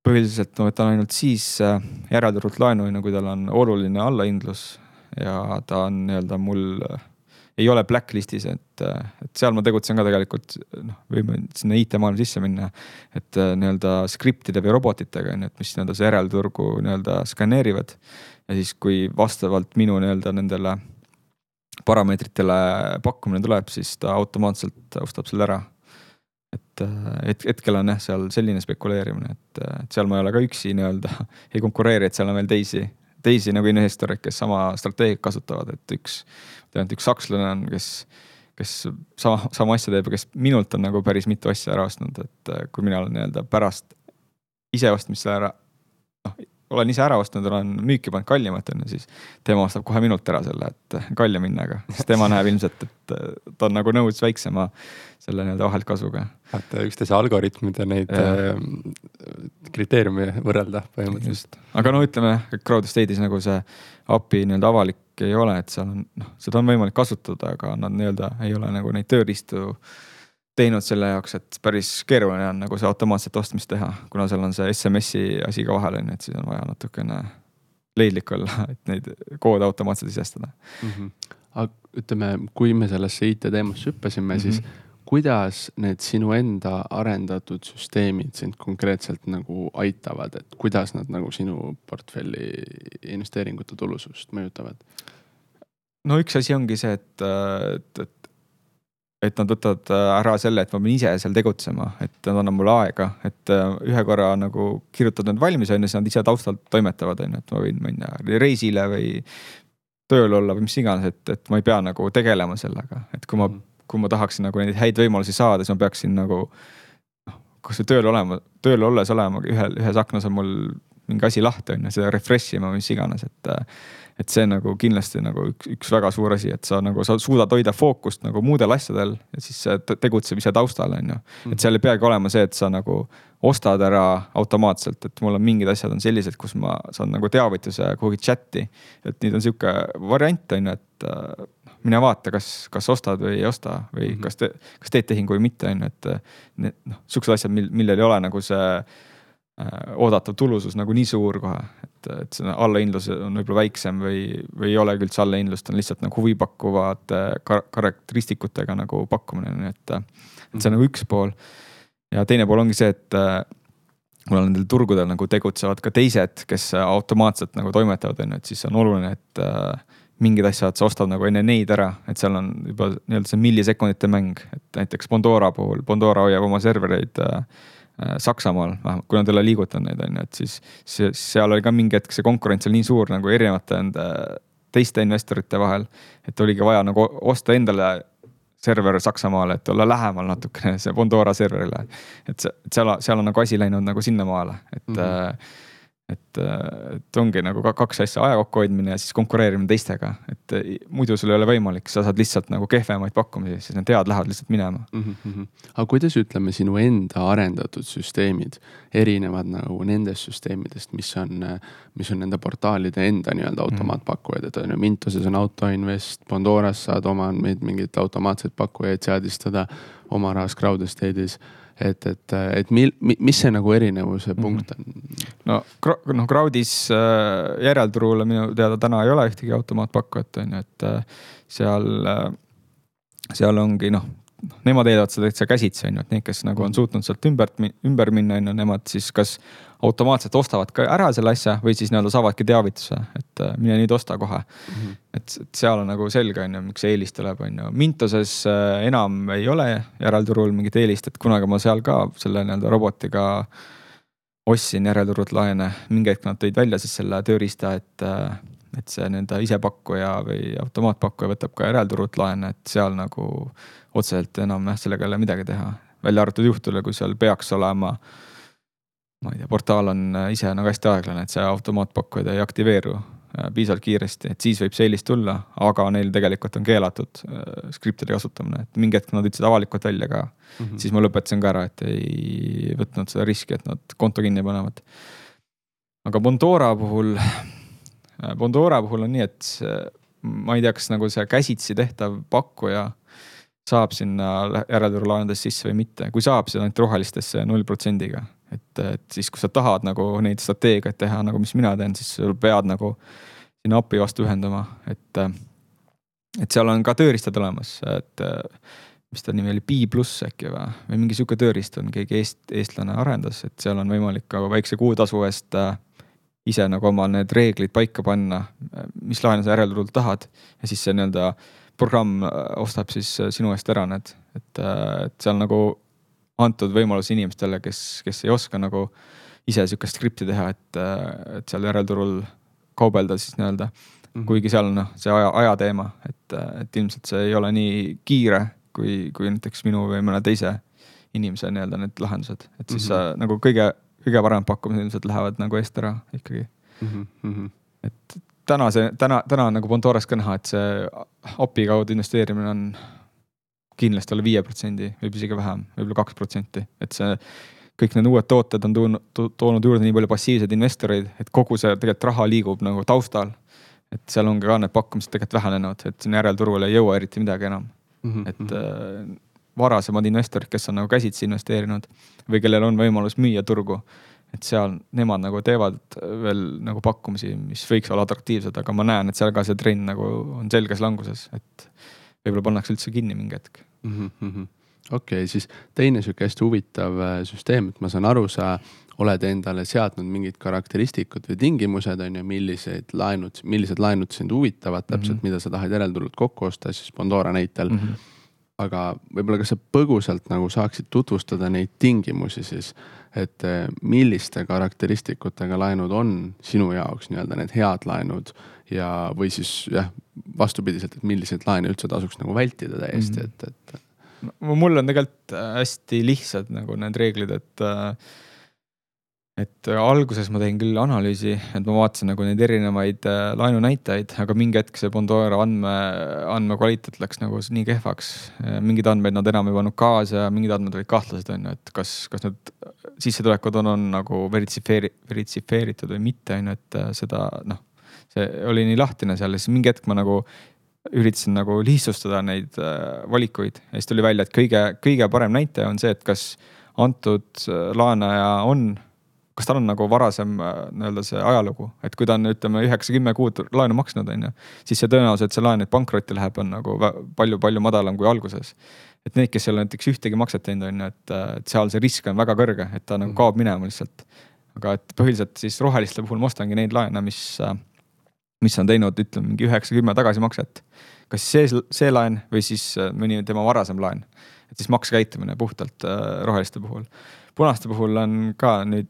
põhiliselt ma võtan ainult siis äh, järelturult laenu, on ju, kui tal on oluline allahindlus ja ta on nii-öelda mul ei ole blacklist'is, et, et seal ma tegutsen ka tegelikult noh, võime sinna IT-maailma sisse minna. et äh, nii-öelda skriptide või robotitega on ju, et mis nii-öelda see järelturgu nii-öelda skaneerivad. ja siis, kui vastavalt minu nii-öelda nendele parameetritele pakkumine tuleb, siis ta automaatselt ostab selle ära. et, äh, et hetkel on jah, seal selline spekuleerimine, et, et seal ma ei ole ka üksi nii-öelda, ei konkureeri, et seal on veel teisi, teisi nagu investoreid, kes sama strateegiat kasutavad, et üks et üks sakslane on, kes, kes sama, sama asja teeb ja kes minult on nagu päris mitu asja ära ostnud, et äh, kui mina olen nii-öelda pärast iseostmist selle ära, noh olen ise ära ostnud, olen müüki pannud kallimat on ju, siis tema ostab kohe minult ära selle, et kallim hinnaga, sest tema näeb ilmselt, et ta on nagu nõus väiksema selle nii-öelda vaheltkasvuga. et üksteise algoritmide neid ja. äh, kriteeriume võrrelda põhimõtteliselt. aga no ütleme, Crowdestate'is nagu see API nii-öelda avalik ei ole, et seal on noh, seda on võimalik kasutada, aga nad nii-öelda ei ole nagu neid tööriistu teinud selle jaoks, et päris keeruline on nagu see automaatset ostmist teha, kuna seal on see SMS-i asi ka vahel on ju, et siis on vaja natukene leidlik olla, et neid koode automaatselt sisestada mm. -hmm. aga ütleme, kui me sellesse IT teemasse hüppasime mm, -hmm. siis kuidas need sinu enda arendatud süsteemid sind konkreetselt nagu aitavad, et kuidas nad nagu sinu portfelli investeeringute tulusust mõjutavad? no üks asi ongi see, et, et, et et nad võtavad äh, ära selle, et ma pean ise seal tegutsema, et nad annavad mulle aega, et äh, ühe korra nagu kirjutad need valmis, on ju, siis nad ise taustalt toimetavad, on ju, et ma võin minna reisile või tööl olla või mis iganes, et, et ma ei pea nagu tegelema sellega, et kui ma, mhm. kui ma tahaksin nagu neid häid võimalusi saada, siis ma peaksin nagu noh, kasvõi tööl olema, tööl olles olema ühel, ühes aknas on mul mingi asi lahti, on ju, seda refresh ima, mis iganes, et et see nagu kindlasti nagu üks, üks väga suur asi, et sa nagu, sa suudad hoida fookust nagu muudel asjadel ja siis tegutseb ise taustal, on ju. et mm. seal ei peagi olema see, et sa nagu ostad ära automaatselt, et mul on mingid asjad on sellised, kus ma saan nagu teavituse kuhugi chat'i. et nüüd on sihuke variant on ju, et äh, mine vaata, kas, kas ostad või ei osta või mm -hmm. kas te, kas teed tehingu või mitte, on ju, et need noh, sihukesed asjad, mil, millel ei ole nagu see oodatav tulusus nagu nii suur kohe, et, et see allahindlus on võib-olla väiksem või, või ei olegi üldse allahindlust, on lihtsalt nagu huvipakkuvate kar karakteristikutega nagu pakkumine, nii et, et see on nagu üks pool. ja teine pool ongi see, et on nendel turgudel nagu tegutsevad ka teised, kes automaatselt nagu toimetavad, on ju, et siis on oluline, et äh, mingid asjad sa ostad nagu enne neid ära, et seal on juba nii-öelda see millisekundite mäng, et näiteks Bondora puhul, Bondora hoiab oma servereid äh, Äh, Saksamaal, vähemalt kui nad ei ole liigutanud neid, on ju, et siis, siis seal oli ka mingi hetk see konkurents oli nii suur nagu erinevate nende teiste investorite vahel. et oligi vaja nagu osta endale server Saksamaale, et olla lähemal natukene see Bondora serverile. et seal, seal on nagu asi läinud nagu sinnamaale, et mm. -hmm et, et ongi nagu kaks asja, aja kokkuhoidmine ja siis konkureerimine teistega, et muidu sul ei ole võimalik, sa saad lihtsalt nagu kehvemaid pakkumisi, siis need head lähevad lihtsalt minema mm. -hmm. aga kuidas ütleme, sinu enda arendatud süsteemid erinevad nagu nendest süsteemidest, mis on, mis on nende portaalide enda nii-öelda mhm. automaatpakkujad, et on ju Mintoses on Autoinvest, Bondoras saad oma mingeid automaatseid pakkujaid seadistada, oma rahas Crowdestate'is et, et, et mil, mis see nagu erinevuse mhm. punkt on? no noh, Crowdis äh, järelturule minu teada täna ei ole ühtegi automaatpakkujat on ju, et äh, seal, äh, seal ongi noh, nemad eeldavad seda täitsa käsitsi on ju, et need, kes nagu on suutnud sealt ümber, ümber minna on ju, nemad siis kas automaatselt ostavad ka ära selle asja või siis nii-öelda saavadki teavituse, et äh, mine nüüd osta kohe mm. -hmm. et, et seal on nagu selge, on ju, miks see eelis tuleb, on ju. Mintoses äh, enam ei ole järelturul mingit eelist, et kunagi ma seal ka selle nii-öelda robotiga ostsin järelturult laene. mingi hetk nad tõid välja siis selle tööriista, et, äh, et see nii-öelda isepakkuja või automaatpakkuja võtab ka järelturult laene, et seal nagu otseselt enam jah, sellega ei ole midagi teha. välja arvatud juhtudel, kui seal peaks olema äh, ma ei tea, portaal on äh, ise nagu hästi aeglane, et see automaatpakkujad ei aktiveeru äh, piisavalt kiiresti, et siis võib see eelis tulla, aga neil tegelikult on keelatud äh, skriptide kasutamine, et mingi hetk nad ütlesid avalikult välja ka mm. -hmm. siis ma lõpetasin ka ära, et ei võtnud seda riski, et nad konto kinni panevad. aga Bondora puhul, Bondora puhul on nii, et ma ei tea, kas nagu see käsitsi tehtav pakkuja saab sinna järelturulaenudesse sisse või mitte, kui saab, siis ainult rohelistesse null protsendiga et, et siis, kui sa tahad nagu neid strateegiaid teha, nagu mis mina teen, siis sul pead nagu sinna API vastu ühendama, et. et seal on ka tööriistad olemas, et mis ta nimi oli, B pluss äkki või, või mingi sihuke tööriist on, keegi eest, eestlane arendas, et seal on võimalik ka väikse kuutasu eest äh, ise nagu oma need reeglid paika panna, mis laene sa järelturult tahad ja siis see nii-öelda programm äh, ostab siis äh, sinu eest ära need, et, et seal nagu antud võimalus inimestele, kes, kes ei oska nagu ise sihukest skripti teha, et, et seal järelturul kaubelda siis nii-öelda. -hmm. kuigi seal on noh, see aja, aja teema, et, et ilmselt see ei ole nii kiire, kui, kui näiteks minu või mõne teise inimese nii-öelda need lahendused, et siis mm -hmm. sa nagu kõige, kõige paremad pakkumised ilmselt lähevad nagu eest ära ikkagi mm. -hmm. et täna see, täna, täna on nagu Pandoras ka näha, et see API kaudu investeerimine on kindlasti alla viie protsendi, võib isegi vähem, võib-olla kaks protsenti, et see kõik need uued tooted on toonud, toonud juurde nii palju passiivseid investoreid, et kogu see tegelikult raha liigub nagu taustal. et seal on ka need pakkumised tegelikult vähenenud, et siin järelturul ei jõua eriti midagi enam mm. -hmm. et äh, varasemad investorid, kes on nagu käsitsi investeerinud või kellel on võimalus müüa turgu, et seal nemad nagu teevad veel nagu pakkumisi, mis võiks olla atraktiivsed, aga ma näen, et seal ka see trend nagu on selges languses, et võib-olla pannakse üldse kinni mingi hetk mm. -hmm okei okay,, siis teine sihuke hästi huvitav äh, süsteem, et ma saan aru, sa oled endale seadnud mingid karakteristikud või tingimused on ju, milliseid laenud, millised laenud sind huvitavad täpselt mm, -hmm. mida sa tahad järelturult kokku osta, siis Pandora näitel mm. -hmm aga võib-olla kas sa põgusalt nagu saaksid tutvustada neid tingimusi siis, et äh, milliste karakteristikutega laenud on sinu jaoks nii-öelda need head laenud ja, või siis jah, vastupidiselt, et milliseid laene üldse tasuks nagu vältida täiesti mm, -hmm. et, et mul on tegelikult äh, hästi lihtsad nagu need reeglid, et äh, et alguses ma tegin küll analüüsi, et ma vaatasin nagu neid erinevaid äh, laenunäitajaid, aga mingi hetk see Bondora andme, andmekvaliteet läks nagu nii kehvaks. mingeid andmeid nad enam ei pannud kaasa ja mingid andmed olid kahtlased, on ju, et kas, kas need sissetulekud on, on nagu veritsifeeri-, veritsifeeritud või mitte, on ju, et seda noh, see oli nii lahtine seal ja siis mingi hetk ma nagu üritasin nagu lihtsustada neid äh, valikuid ja siis tuli välja, et kõige, kõige parem näitaja on see, et kas antud äh, laenaja on, kas tal on nagu varasem äh, nii-öelda see ajalugu, et kui ta on, ütleme üheksa-kümme kuud laenu maksnud, on ju. siis see tõenäosus, et see laen nüüd pankrotti läheb, on nagu palju-palju madalam kui alguses. et need, kes ei ole näiteks ühtegi makset teinud, on ju, et, et seal see risk on väga kõrge, et ta nagu mhm. kaob minema lihtsalt. aga et põhiliselt siis roheliste puhul ma ostangi neid laene, mis mis on teinud, ütleme mingi üheksa-kümme tagasimakset. kas see, see laen või siis äh, mõni tema varasem laen. et siis maksekäitumine puhtalt äh, roheliste puhul. punaste puhul on ka nüüd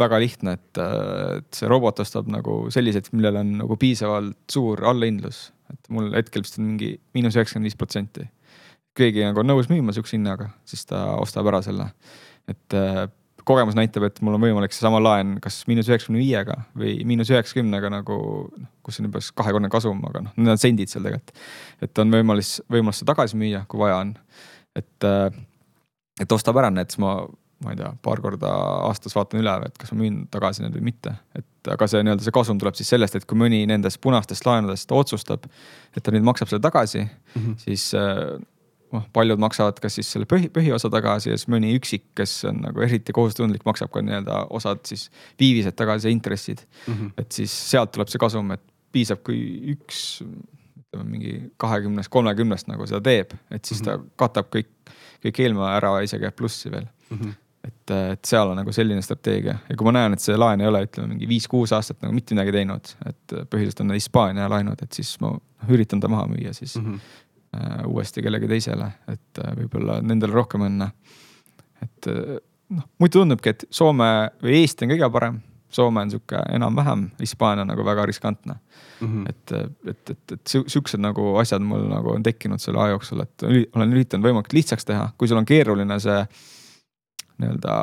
väga lihtne, et, äh, et see robot ostab nagu selliseid, millel on nagu piisavalt suur allahindlus. et mul hetkel vist on mingi miinus üheksakümmend viis protsenti. keegi nagu on nõus müüma sihukese hinnaga, siis ta ostab ära selle. et kogemus näitab, et mul on võimalik seesama laen kas miinus üheksakümne viiega või miinus üheksakümnega nagu noh, kus on juba kahekordne kasum, aga noh, need on sendid seal tegelikult. et on võimalus, võimalus seda tagasi müüa, kui vaja on. et, äh, et ostab ära need, siis ma, ma ei tea, paar korda aastas vaatan üle, et kas ma müün tagasi need või mitte. et aga see nii-öelda see kasum tuleb siis sellest, et kui mõni nendest punastest laenudest otsustab, et ta nüüd maksab selle tagasi mm, -hmm. siis äh, noh, paljud maksavad kas siis selle põhi, põhiosa tagasi ja siis mõni üksik, kes on nagu eriti kohustundlik, maksab ka nii-öelda osad siis viivised tagasi intressid mm. -hmm. et siis sealt tuleb see kasum, et piisab, kui üks ütleme mingi kahekümnest, kolmekümnest nagu seda teeb, et siis mm -hmm. ta katab kõik, kõik eelmine ära, isegi jääb plussi veel mm. -hmm et, et seal on nagu selline strateegia ja kui ma näen, et see laen ei ole, ütleme mingi viis-kuus aastat nagu mitte midagi teinud, et põhiliselt on Hispaania laenud, et siis ma üritan ta maha müüa siis mm. -hmm Äh, uuesti kellegi teisele, et äh, võib-olla nendele rohkem õnne. et äh, noh, muidu tundubki, et Soome või Eesti on kõige parem. Soome on sihuke enam-vähem, Hispaania nagu väga riskantne mm. -hmm. et, et, et, et siuksed nagu asjad mul nagu on tekkinud selle aja jooksul, et olen üritanud võimalikult lihtsaks teha, kui sul on keeruline see nii-öelda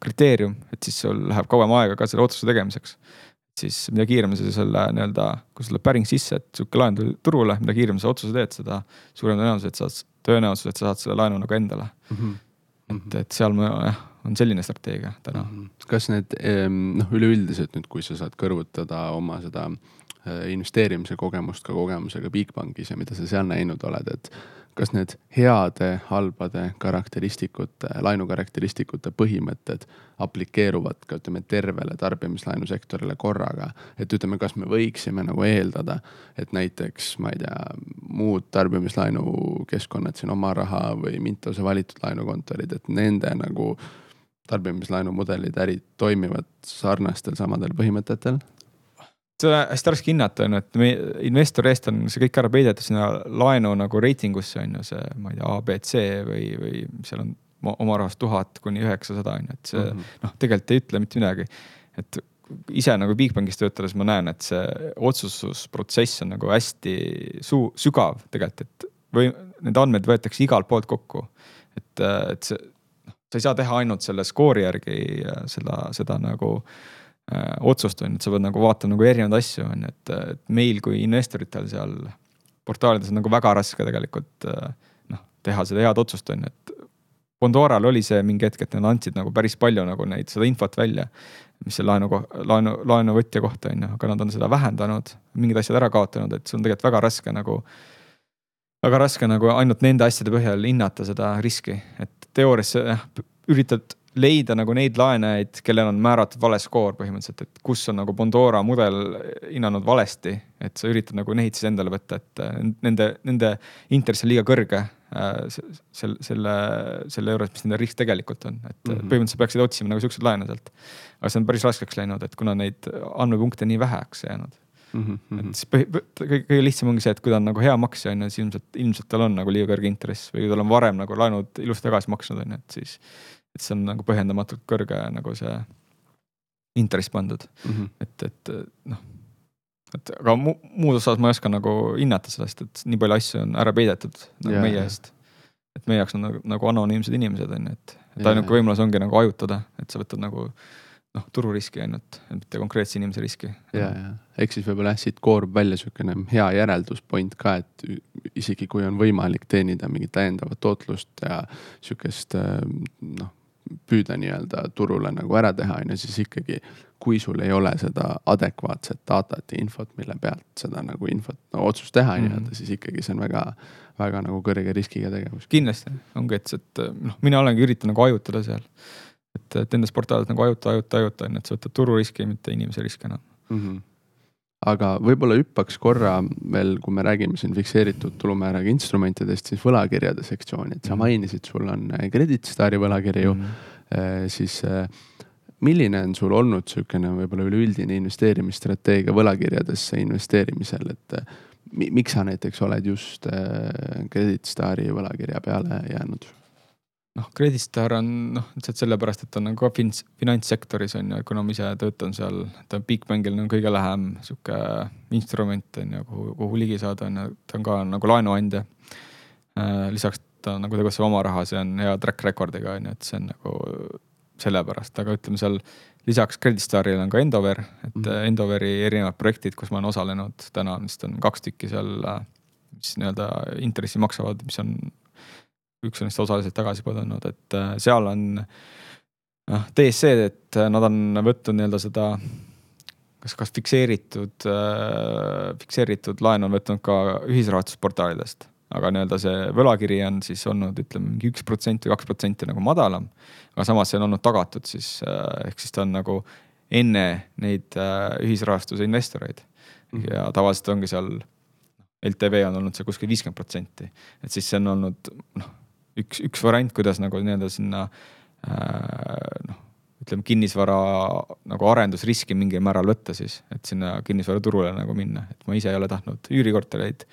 kriteerium, et siis sul läheb kauem aega ka selle otsuse tegemiseks siis mida kiirem sa selle nii-öelda, kui sul tuleb päring sisse, et sihuke laen tuli turule, mida kiirem sa otsuse teed, seda suurem tõenäosus, et sa, tõenäosus, et sa saad selle laenu nagu endale mm. -hmm. et, et seal ma jah, on selline strateegia täna mm. -hmm. kas need noh, üleüldiselt nüüd, kui sa saad kõrvutada oma seda äh, investeerimise kogemust ka kogemusega Bigbankis ja mida sa seal näinud oled, et kas need heade, halbade karakteristikute, laenukarakteristikute põhimõtted aplikeeruvad ka ütleme tervele tarbimislaenusektorile korraga. et ütleme, kas me võiksime nagu eeldada, et näiteks ma ei tea, muud tarbimislaenukeskkonnad siin Oma Raha või Mintose valitud laenukontorid, et nende nagu tarbimislaenumudelid, ärid toimivad sarnastel samadel põhimõtetel seda hästi raske hinnata on ju, et me investori eest on see kõik ära peidetud sinna laenu nagu reitingusse on ju see, ma ei tea, A, B, C või, või seal on oma rahast tuhat kuni üheksasada on ju, et see mm -hmm. noh, tegelikult ei ütle mitte midagi. et ise nagu Bigbankis töötades ma näen, et see otsustusprotsess on nagu hästi suu-, sügav tegelikult, et või need andmed võetakse igalt poolt kokku. et, et see, noh, sa ei saa teha ainult selle skoori järgi seda, seda nagu äh, otsust on ju, et sa pead nagu vaatama nagu erinevaid asju on ju, et, meil kui investoritel seal portaalides on nagu väga raske tegelikult äh, noh, teha seda head otsust on ju, et Bondoral oli see mingi hetk, et nad andsid nagu päris palju nagu neid, seda infot välja, mis see laenu, laenu, laenuvõtja kohta on ju, aga nad on seda vähendanud, mingid asjad ära kaotanud, et see on tegelikult väga raske nagu, väga raske nagu ainult nende asjade põhjal hinnata seda riski, et teoorias üritad leida nagu neid laenajaid, kellel on määratud vale skoor põhimõtteliselt, et kus on nagu Bondora mudel hinnanud valesti. et sa üritad nagu neid siis endale võtta, et nende, nende intress on liiga kõrge Äh, selle, selle, selle juures, mis nende risk tegelikult on, et mm -hmm. põhimõtteliselt peaksid otsima nagu siukseid laene sealt. aga see on päris raskeks läinud, et kuna neid andmepunkte nii väheks jäänud mm. -hmm. et siis põhi, kõige, kõige lihtsam ongi see, et kui ta on nagu hea maksja on ju, siis ilmselt, ilmselt tal on nagu liiga kõrge intress või tal on varem nagu laenud ilusti tagasi maksnud on ju, et siis. Et see on nagu põhjendamatult kõrge nagu see intress pandud mm, -hmm. et, et noh et aga mu, muud osas ma ei oska nagu hinnata sellest, et nii palju asju on ära peidetud nagu yeah, meie eest. et meie jaoks on nagu, nagu anonüümsed inimesed on ju, et, et yeah, ainuke võimalus ongi nagu hajutada, et sa võtad nagu noh, tururiski ainult, mitte konkreetse inimese riski. ja, ja eks siis võib-olla jah, siit koorub välja sihukene hea järelduspoint ka, et isegi kui on võimalik teenida mingit täiendavat tootlust ja sihukest noh püüda nii-öelda turule nagu ära teha, on ju, siis ikkagi kui sul ei ole seda adekvaatset datat ja infot, mille pealt seda nagu infot no,, otsust teha mm -hmm. nii-öelda, siis ikkagi see on väga, väga nagu kõrge riskiga tegevus. kindlasti ongi, et, et noh, mina olengi üritanud nagu hajutada seal. et, et nendes portaalides nagu hajuta, hajuta, hajuta on ju, et sa võtad tururiski, mitte inimese riski enam mm. -hmm aga võib-olla hüppaks korra veel, kui me räägime siin fikseeritud tulumääraga instrumentidest, siis võlakirjade sektsiooni, et sa mhm. mainisid, sul on Credit Stari võlakirju mm, -hmm. siis milline on sul olnud niisugune võib-olla üleüldine investeerimisstrateegia võlakirjadesse investeerimisel, et mi, miks sa näiteks oled just äh, Credit Stari võlakirja peale jäänud? Noh, Credit Star on noh, lihtsalt sellepärast, et ta on nagu ka finants, finantssektoris on ju, kuna ma ise töötan seal, ta on Bigbankil on kõige lähem sihuke instrument on ju, kuhu, kuhu ligi saada on ju, ta on ka nagu laenuandja. Äh, lisaks ta nagu tegutseb oma rahas ja on hea track record'iga on ju, et see on nagu sellepärast, aga ütleme seal lisaks Credit Starile on ka Endover, et mm -hmm. Endoveri erinevad projektid, kus ma olen osalenud, täna vist on kaks tükki seal, mis nii-öelda intressi maksavad, mis on, üks on vist osaliselt tagasi põdenud, et äh, seal on noh, DSC, et nad on võtnud nii-öelda seda kas, kas fikseeritud, äh, fikseeritud laenu on võtnud ka ühisrahastusportaalidest aga nii-öelda see võlakiri on siis olnud, ütleme mingi üks protsent või kaks protsenti nagu madalam. aga samas see on olnud tagatud siis äh, ehk siis ta on nagu enne neid äh, ühisrahastuse investoreid mm. -hmm. ja tavaliselt ongi seal, LTV on olnud seal kuskil viiskümmend protsenti, et siis see on olnud noh, üks, üks variant, kuidas nagu nii-öelda sinna äh, noh ütleme kinnisvara nagu arendusriski mingil määral võtta siis, et sinna kinnisvaraturule nagu minna, et ma ise ei ole tahtnud üürikortereid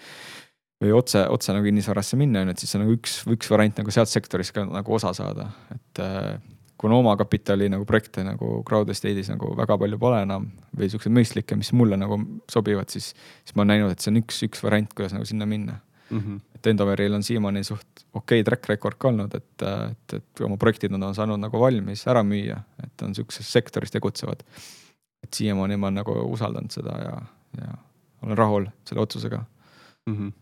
või otse, otse nagu kinnisvarasse minna, on ju, et siis on nagu üks, üks variant nagu sealt sektorist ka nagu osa saada, et äh, kuna omakapitali nagu projekte nagu crowd estate'is nagu väga palju pole enam või siukseid mõistlikke, mis mulle nagu sobivad, siis, siis ma olen näinud, et see on üks, üks variant, kuidas nagu sinna minna mm. -hmm. et Endoveril on siiamaani suht okei okay track record ka olnud, et, et, et oma projektid nad on saanud nagu valmis ära müüa, et on siukses sektoris tegutsevad. et siiamaani ma nagu usaldanud seda ja, ja olen rahul selle otsusega mm. -hmm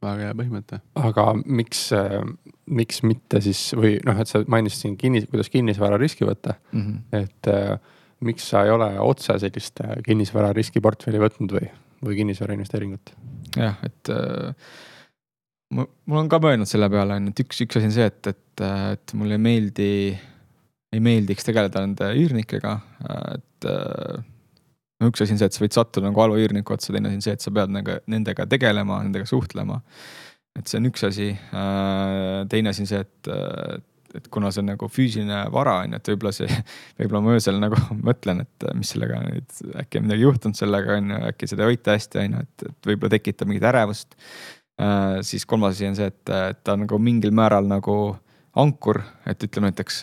väga hea põhimõte. aga miks, äh, miks mitte siis või noh, et sa mainisid siin kinnis, kuidas kinnisvara riski võtta mm. -hmm. et äh, miks sa ei ole otse sellist äh, kinnisvara riskiportfelli võtnud või, või kinnisvara investeeringut? jah, et äh, mul on ka mõelnud selle peale on ju, et üks, üks asi on see, et, et, et mulle ei meeldi, ei meeldiks tegeleda nende üürnikega, et no üks asi on see, et sa võid sattuda nagu halva üürniku otsa, teine asi on see, et sa pead nagu nendega tegelema, nendega suhtlema. et see on üks asi. Teine asi on see, et, et kuna see on nagu füüsiline vara on ju, et võib-olla see, võib-olla ma öösel nagu mõtlen, et mis sellega nüüd äkki on midagi juhtunud sellega on ju, äkki seda ei hoita hästi on ju, et, et võib-olla tekitab mingit ärevust. Äh, siis kolmas asi on see, et, et ta nagu mingil määral nagu ankur, et ütleme näiteks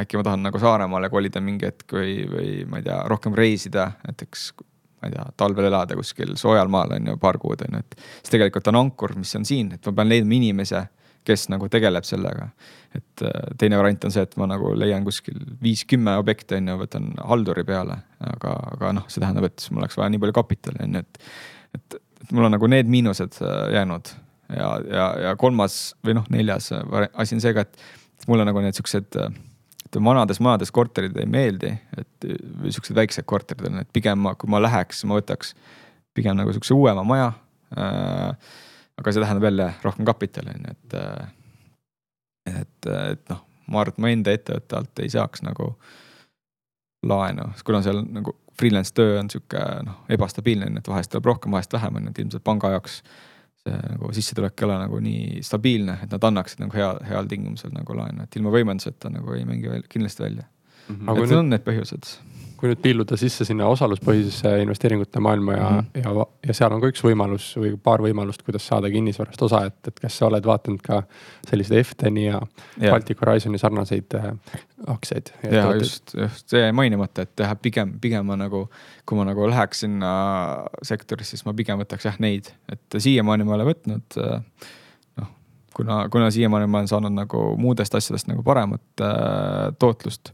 äkki ma tahan nagu Saaremaale kolida mingi hetk või, või ma ei tea, rohkem reisida, näiteks ma ei tea, talvel elada kuskil soojal maal on ju paar kuud on ju, et siis tegelikult on ankur, mis on siin, et ma pean leidma inimese, kes nagu tegeleb sellega. et äh, teine variant on see, et ma nagu leian kuskil viis-kümme objekti on ju, võtan halduri peale, aga, aga noh, see tähendab, et siis mul oleks vaja nii palju kapitali on ju, et, et mul on nagu need miinused äh, jäänud ja, ja, ja kolmas või noh, neljas asi on see ka, et mulle nagu need siuksed ütleme vanades majades korterid ei meeldi, et või siuksed väiksed korterid on, et pigem ma, kui ma läheks, ma võtaks pigem nagu siukse uuema maja äh,. aga see tähendab jälle rohkem kapitali on ju, et äh,. et, et noh, ma arvan, et ma enda ettevõtte alt ei saaks nagu laenu, kuna seal nagu freelance töö on sihuke noh, ebastabiilne et vahest tuleb rohkem, vahest vähem on ju, et ilmselt panga jaoks see nagu sissetulek ei ole nagu nii stabiilne, et nad annaksid nagu hea, heal tingimusel nagu laenu, et ilma võimenduseta nagu ei mängi veel, kindlasti välja mm. -hmm. et need on need põhjused kui nüüd pilluda sisse sinna osaluspõhisesse investeeringute maailma ja mm, -hmm. ja, ja seal on ka üks võimalus või paar võimalust, kuidas saada kinnisvarast osa, et, et kas sa oled vaadanud ka selliseid F10-i ja yeah. Baltic Horizoni sarnaseid äh, aktsiaid? ja just, just see jäi mainimata, et jah, pigem, pigem ma nagu, kui ma nagu läheks sinna sektorisse, siis ma pigem võtaks jah neid, et siiamaani ma ei ole võtnud äh, noh, kuna, kuna siiamaani ma olen saanud nagu muudest asjadest nagu paremat äh, tootlust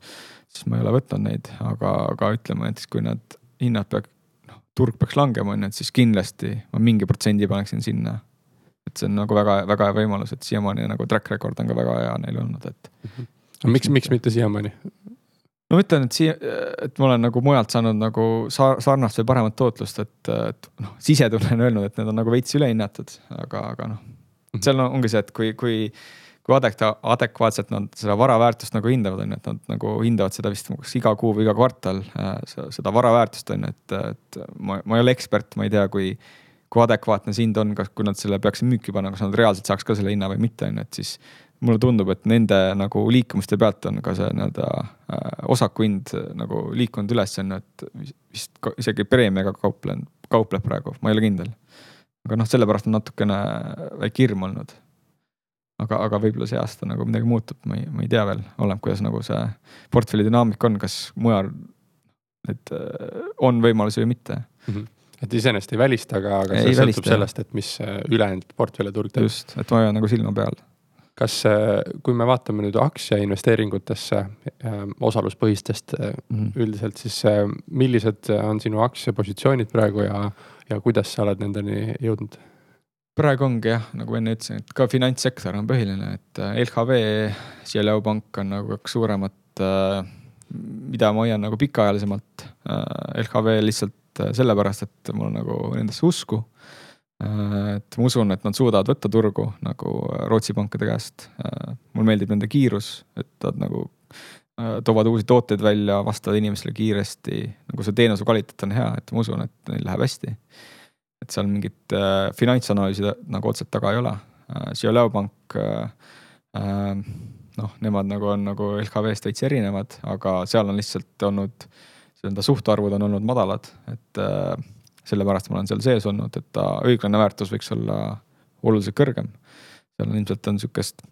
siis ma ei ole võtnud neid, aga, aga ütleme näiteks, kui nad hinnad peaks, noh, turg peaks langema, on ju, et siis kindlasti ma mingi protsendi paneksin sinna. et see on nagu väga-väga hea võimalus, et siiamaani nagu track record on ka väga hea neil olnud, et mm. -hmm. no miks, miks mitte siiamaani? no ma ütlen, et siia, et ma olen nagu mujalt saanud nagu sarnast või paremat tootlust, et, et noh, sisetunne on öelnud, et need on nagu veits ülehinnatud, aga, aga noh. Mhm. seal ongi see, et kui, kui kui adek-, adekvaatselt nad seda vara väärtust nagu hindavad, on ju, et nad nagu hindavad seda vist kas iga kuu või iga kvartal äh, seda vara väärtust on ju, et, et ma, ma ei ole ekspert, ma ei tea, kui. kui adekvaatne see hind on, kas, kui nad selle peaksid müüki panema, kas nad reaalselt saaks ka selle hinna või mitte, on ju, et siis. mulle tundub, et nende nagu liikumiste pealt on ka see nii-öelda äh, osaku hind nagu liikunud üles, on ju, et vist isegi preemiaga kauplen, kaupleb praegu, ma ei ole kindel. aga noh, sellepärast on natukene väike hirm olnud aga, aga võib-olla see aasta nagu midagi muutub, ma ei, ma ei tea veel, oleneb, kuidas nagu see portfelli dünaamika on, kas mujal et äh, on võimalusi või mitte mm. -hmm et iseenesest ei välista, aga, aga see sõltub välista, sellest, et mis äh, ülejäänud portfelliturg teeb. just, et ma hoian nagu silma peal. kas, äh, kui me vaatame nüüd aktsiainvesteeringutesse osaluspõhistest mm -hmm. üldiselt, siis millised on sinu aktsiapositsioonid praegu ja, ja kuidas sa oled nendeni jõudnud? Praegu ongi jah, nagu enne ütlesin, et ka finantssektor on põhiline, et äh, LHV, CLO pank on nagu kaks suuremat, äh, mida ma hoian nagu pikaajalisemalt. Äh, LHV lihtsalt sellepärast, et mul nagu nendesse usku. et ma usun, et nad suudavad võtta turgu nagu Rootsi pankade käest. mulle meeldib nende kiirus, et nad nagu toovad uusi tooteid välja, vastavad inimestele kiiresti, nagu see teenuse kvaliteet on hea, et ma usun, et neil läheb hästi et seal mingit äh, finantsanalüüsi nagu otseselt taga ei ole äh,. Ciolao pank äh, äh,, noh, nemad nagu on nagu LHV-st veits erinevad, aga seal on lihtsalt olnud, nii-öelda suhtarvud on olnud madalad, et äh, sellepärast ma olen seal sees olnud, et ta õiglane väärtus võiks olla oluliselt kõrgem. seal on ilmselt on sihukest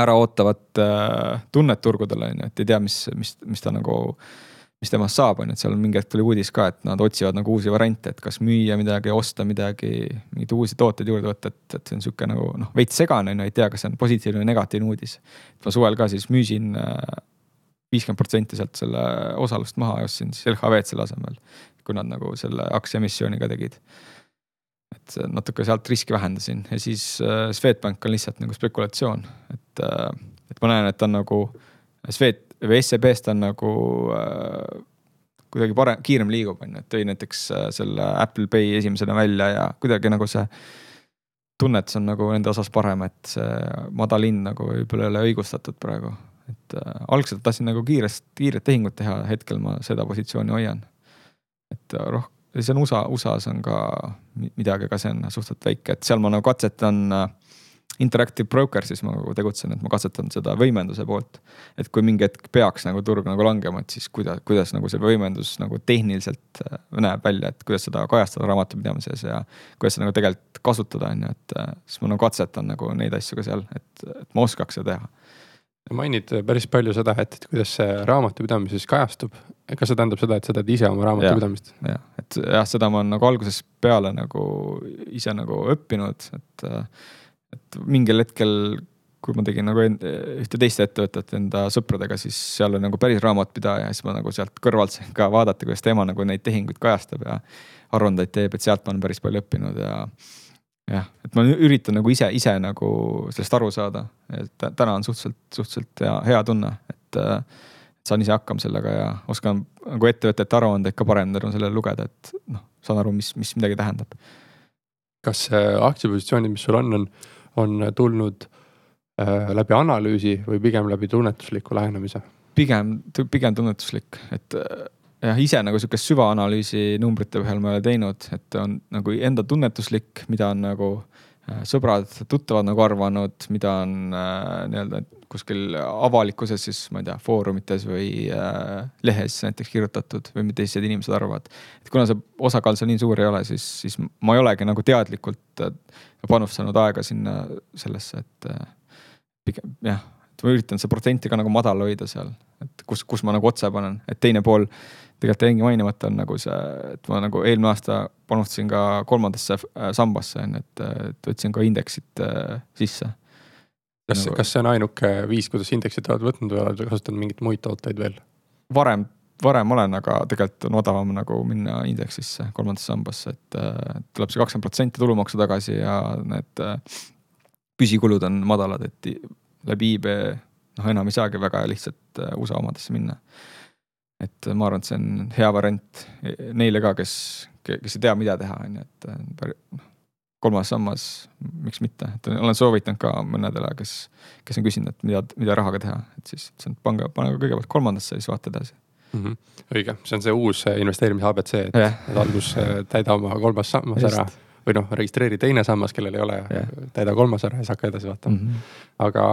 äraootavat äh, tunnet turgudel on ju, et ei tea, mis, mis, mis ta nagu äh, mis temast saab, on ju, et seal mingi hetk tuli uudis ka, et nad otsivad nagu uusi variante, et kas müüa midagi, osta midagi, mingeid uusi tooteid juurde võtta, et, et see on sihuke nagu noh, veits segane on ju, ei tea, kas see on positiivne või negatiivne uudis. ma suvel ka siis müüsin äh, viiskümmend protsenti sealt selle osalust maha ja ostsin siis LHV-d selle asemel, kui nad nagu selle aktsiaemissiooni ka tegid. et natuke sealt riski vähendasin ja siis äh, Swedbank on lihtsalt nagu spekulatsioon, et äh,, et ma näen, et ta on nagu Swed, või SEB-st on nagu äh, kuidagi parem, kiirem liigub, on ju, et tõi näiteks äh, selle Apple Pay esimesena välja ja kuidagi nagu see tunnetus on nagu nende osas parem, et see madal hind nagu võib-olla ei ole õigustatud praegu. et äh, algselt tahtsin nagu kiirest, kiiret tehingut teha, hetkel ma seda positsiooni hoian. et äh, roh-, see on USA, USA-s on ka midagi, aga see on suhteliselt väike, et seal ma nagu katsetan äh, Interactive Broker, siis ma nagu tegutsen, et ma katsetan seda võimenduse poolt. et kui mingi hetk peaks nagu turg nagu langema, et siis kuidas, kuidas nagu see võimendus nagu tehniliselt äh, näeb välja, et kuidas seda kajastada raamatupidamises ja. kuidas seda nagu tegelikult kasutada, on ju, et äh, siis ma nagu katsetan nagu neid asju ka seal, et, et ma oskaks seda teha. mainid päris palju seda, et, et kuidas see raamatupidamises kajastub. kas see tähendab seda, et sa teed ise oma raamatupidamist? jah, et jah, seda ma olen nagu algusest peale nagu ise nagu õppinud, et, et mingil hetkel kui ma tegin nagu ühte teist ettevõtet enda sõpradega, siis seal oli nagu päris raamatpidaja ja siis ma nagu sealt kõrvalt sain ka vaadata, kuidas tema nagu neid tehinguid kajastab ja aruandeid teeb, et sealt ma olen päris palju õppinud ja jah, et ma üritan nagu ise, ise nagu sellest aru saada, et täna on suhteliselt, suhteliselt hea, hea tunne, et saan ise hakkama sellega ja oskan nagu ettevõtete aruandeid ka paremini tänu sellele lugeda, et noh, saan aru, mis, mis midagi tähendab. kas aktsiapositsioonid, mis sul on, on, on tulnud äh, läbi analüüsi või pigem läbi tunnetusliku lähenemise? pigem, pigem tunnetuslik, et jah, ise nagu sihukest süvaanalüüsi numbrite põhjal ma ei ole teinud, et on nagu enda tunnetuslik, mida on nagu äh, sõbrad, tuttavad nagu arvanud, mida on äh, nii-öelda kuskil avalikkuses siis ma ei tea, foorumites või äh, lehes näiteks kirjutatud või mida teised inimesed arvavad. et kuna see osakaal seal nii suur ei ole, siis, siis ma ei olegi nagu teadlikult äh, panustanud aega sinna sellesse, et äh, pigem jah, et ma üritan seda protsenti ka nagu madal hoida seal, et kus, kus ma nagu otsa panen, et teine pool tegelikult jäingi mainimata, on nagu see, et ma nagu eelmine aasta panustasin ka kolmandasse äh, sambasse on ju, et, et võtsin ka indeksit äh, sisse. Kas nagu..., kas see on ainuke viis, kuidas indeksit oled võtnud või oled kasutanud mingeid muid tooteid veel? varem, varem olen, aga tegelikult on odavam nagu minna indeksisse, kolmandasse sambasse, et äh, tuleb see kakskümmend protsenti tulumaksu tagasi ja need äh, püsikulud on madalad, et läbi IB noh, enam ei saagi väga lihtsalt äh, USA omadesse minna et ma arvan, et see on hea variant neile ka, kes, kes ei tea, mida teha, on ju, et noh, kolmas sammas, miks mitte, et olen soovitanud ka mõnedele, kes, kes on küsinud, et mida, mida rahaga teha, et siis ütlesin, et pange, pane kõigepealt kolmandasse ja siis vaata edasi mm. -hmm. õige, see on see uus investeerimise abc, et, et algus äh, täida oma kolmas sammas ära või noh, registreeri teine sammas, kellel ei ole yeah., täida kolmas ära ja siis hakka edasi vaatama mm. -hmm. aga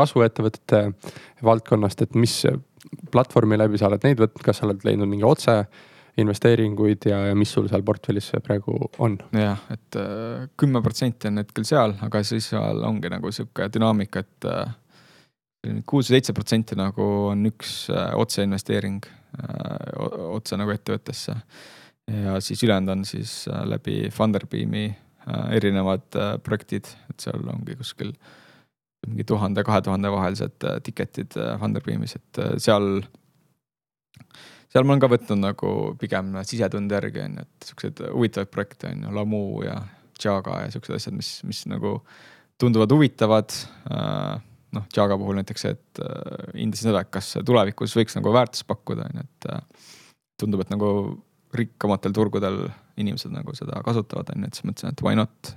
kasvuettevõtete valdkonnast, et mis platvormi läbi sa oled neid võtnud, kas sa oled leidnud mingi otse investeeringuid ja, ja mis sul seal portfellis praegu on? jah, et äh, kümme protsenti on hetkel seal, aga siis seal ongi nagu sihuke dünaamika, et äh, kuus või seitse protsenti nagu on üks äh, otseinvesteering otse nagu ettevõttesse. ja siis ülejäänud on siis läbi Funderbeami erinevad projektid, et seal ongi kuskil mingi tuhande, kahe tuhande vahelised ticket'id Funderbeamis, et seal, seal ma olen ka võtnud nagu pigem sisetunde järgi on ju, et siukseid huvitavaid projekte on ju, Lamu ja Jaga ja siuksed asjad, mis, mis nagu tunduvad huvitavad. noh, Jaga puhul näiteks, et hindasin seda, et kas tulevikus võiks nagu väärtust pakkuda, on ju, et tundub, et nagu rikkamatel turgudel inimesed nagu seda kasutavad, on ju, et siis mõtlesin, et why not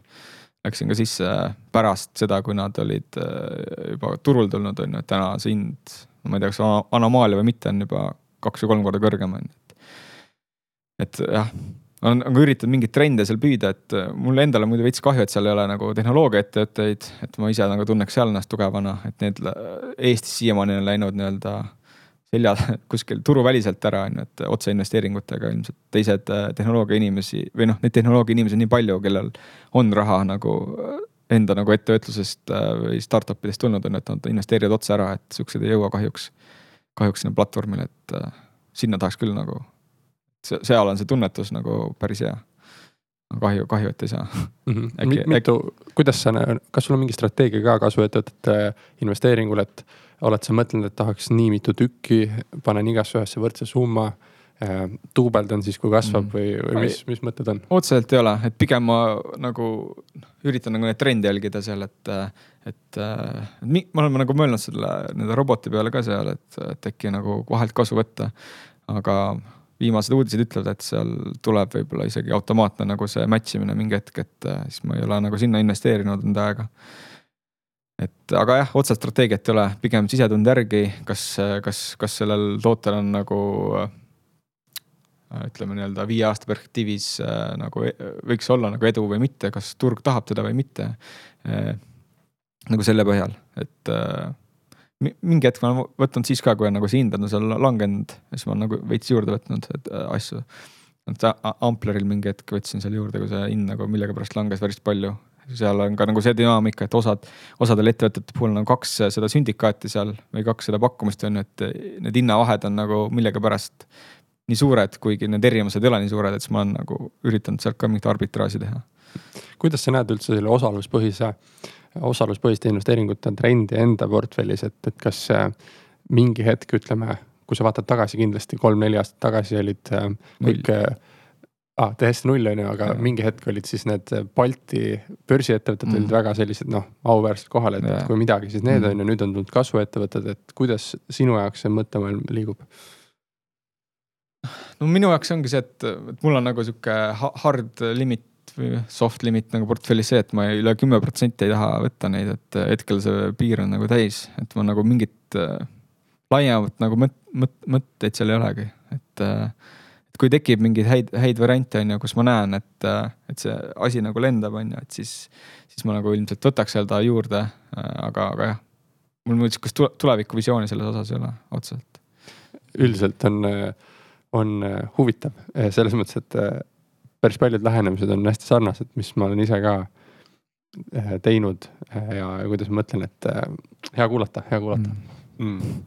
läksin ka sisse pärast seda, kui nad olid äh, juba turul tulnud, on ju, et täna see hind, ma ei tea, kas anomaalia või mitte, on juba kaks või kolm korda kõrgem, on ju. et jah, olen nagu üritanud mingeid trende seal püüda, et äh, mulle endale muidu veits kahju, et seal ei ole nagu tehnoloogiaettevõtteid, et ma ise nagu tunneks seal ennast tugevana, et need Eestis siiamaani on läinud nii-öelda selja kuskil turuväliselt ära, on ju, et otseinvesteeringutega ilmselt teised äh, tehnoloogia inimesi või noh, neid tehnoloogia inimesi on nii palju, kellel on raha nagu äh, enda nagu ettevõtlusest või startup idest tulnud, on et nad investeerivad otse ära, et siuksed ei jõua kahjuks, kahjuks sinna platvormile, et sinna tahaks küll nagu, seal on see tunnetus nagu päris hea kahju, kahju, et ei saa mm. -hmm. Äkki, mitu äkki..., kuidas sa, kas sul on mingi strateegia ka kasvuettevõtete investeeringul, et oled sa mõtelnud, et tahaks nii mitu tükki, panen igasse ühesse võrdse summa äh, duubeldan siis, kui kasvab mm. või, või mis, mis mõtted on? otseselt ei ole, et pigem ma nagu üritan nagu neid trende jälgida seal, et, et, et me oleme nagu mõelnud selle nende roboti peale ka seal, et, et äkki nagu vahelt kasu võtta. aga viimased uudised ütlevad, et seal tuleb võib-olla isegi automaatne nagu see match imine mingi hetk, et siis ma ei ole nagu sinna investeerinud enda aega et aga jah, otseselt strateegiat ei ole, pigem sisetunde järgi, kas, kas, kas sellel tootel on nagu ütleme nii-öelda viie aasta perspektiivis äh, nagu e, võiks olla nagu edu või mitte, kas turg tahab teda või mitte äh,. nagu selle põhjal, et äh, mingi hetk ma olen võtnud siis ka, kui on nagu see hind on seal langenud, siis ma olen nagu veits juurde võtnud et, äh, asju. et Ampleril mingi hetk võtsin seal juurde, kui see hind nagu millegipärast langes päris palju seal on ka nagu see dünaamika, et osad, osadel ettevõtete puhul on nagu kaks seda sündikaati seal või kaks seda pakkumist on ju, et need hinnavahed on nagu millegipärast nii suured, kuigi need erinevused ei ole nii suured, et siis ma olen nagu üritanud sealt ka mingit arbitraaži teha. kuidas sa näed üldse selle osaluspõhise, osaluspõhiste investeeringute trendi enda portfellis, et, et kas mingi hetk ütleme, kui sa vaatad tagasi kindlasti kolm-neli aastat tagasi olid äh, kõik ah, täiesti null on ju, aga ja. mingi hetk olid siis need Balti börsiettevõtted mm. olid väga sellised noh, auväärsed kohal, et kui midagi, siis need mm. on ju, nüüd on tulnud kasvuettevõtted, et kuidas sinu jaoks see mõttemaailm liigub? No minu jaoks ongi see, et, et mul on nagu sihuke hard limit või soft limit nagu portfellis see, et ma üle kümme protsenti ei taha võtta neid, et hetkel see piir on nagu täis, et ma nagu mingit äh, laiemat nagu mõt-, mõt-, mõtteid seal ei olegi, et äh, et kui tekib mingeid häid, häid variante, on ju, kus ma näen, et, et see asi nagu lendab, on ju, et siis, siis ma nagu ilmselt võtaks seda juurde. aga, aga jah, mul muidu sihukest tulevikuvisiooni selles osas ei ole otseselt. üldiselt on, on huvitav. Selles mõttes, et päris paljud lähenemised on hästi sarnased, mis ma olen ise ka teinud ja kuidas ma mõtlen, et hea kuulata, hea kuulata. Mm.. Mm.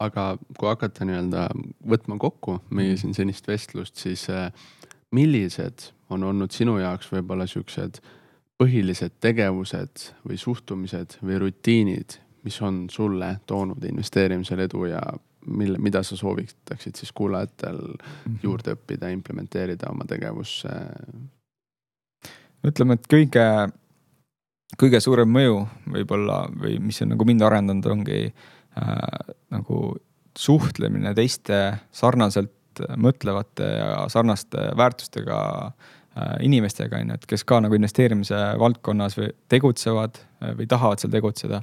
Aga kui hakata nii-öelda võtma kokku meie siin senist vestlust, siis äh, millised on olnud sinu jaoks võib-olla siuksed põhilised tegevused või suhtumised või rutiinid, mis on sulle toonud investeerimisel edu ja mille, mida sa soovitaksid siis kuulajatel -hmm. juurde õppida, implementeerida oma tegevusse? ütleme, et kõige, kõige suurem mõju võib-olla või mis on nagu mind arendanud, ongi äh, nagu suhtlemine teiste sarnaselt mõtlevate ja sarnaste väärtustega äh, inimestega, on ju, et kes ka nagu investeerimise valdkonnas või tegutsevad äh, või tahavad seal tegutseda.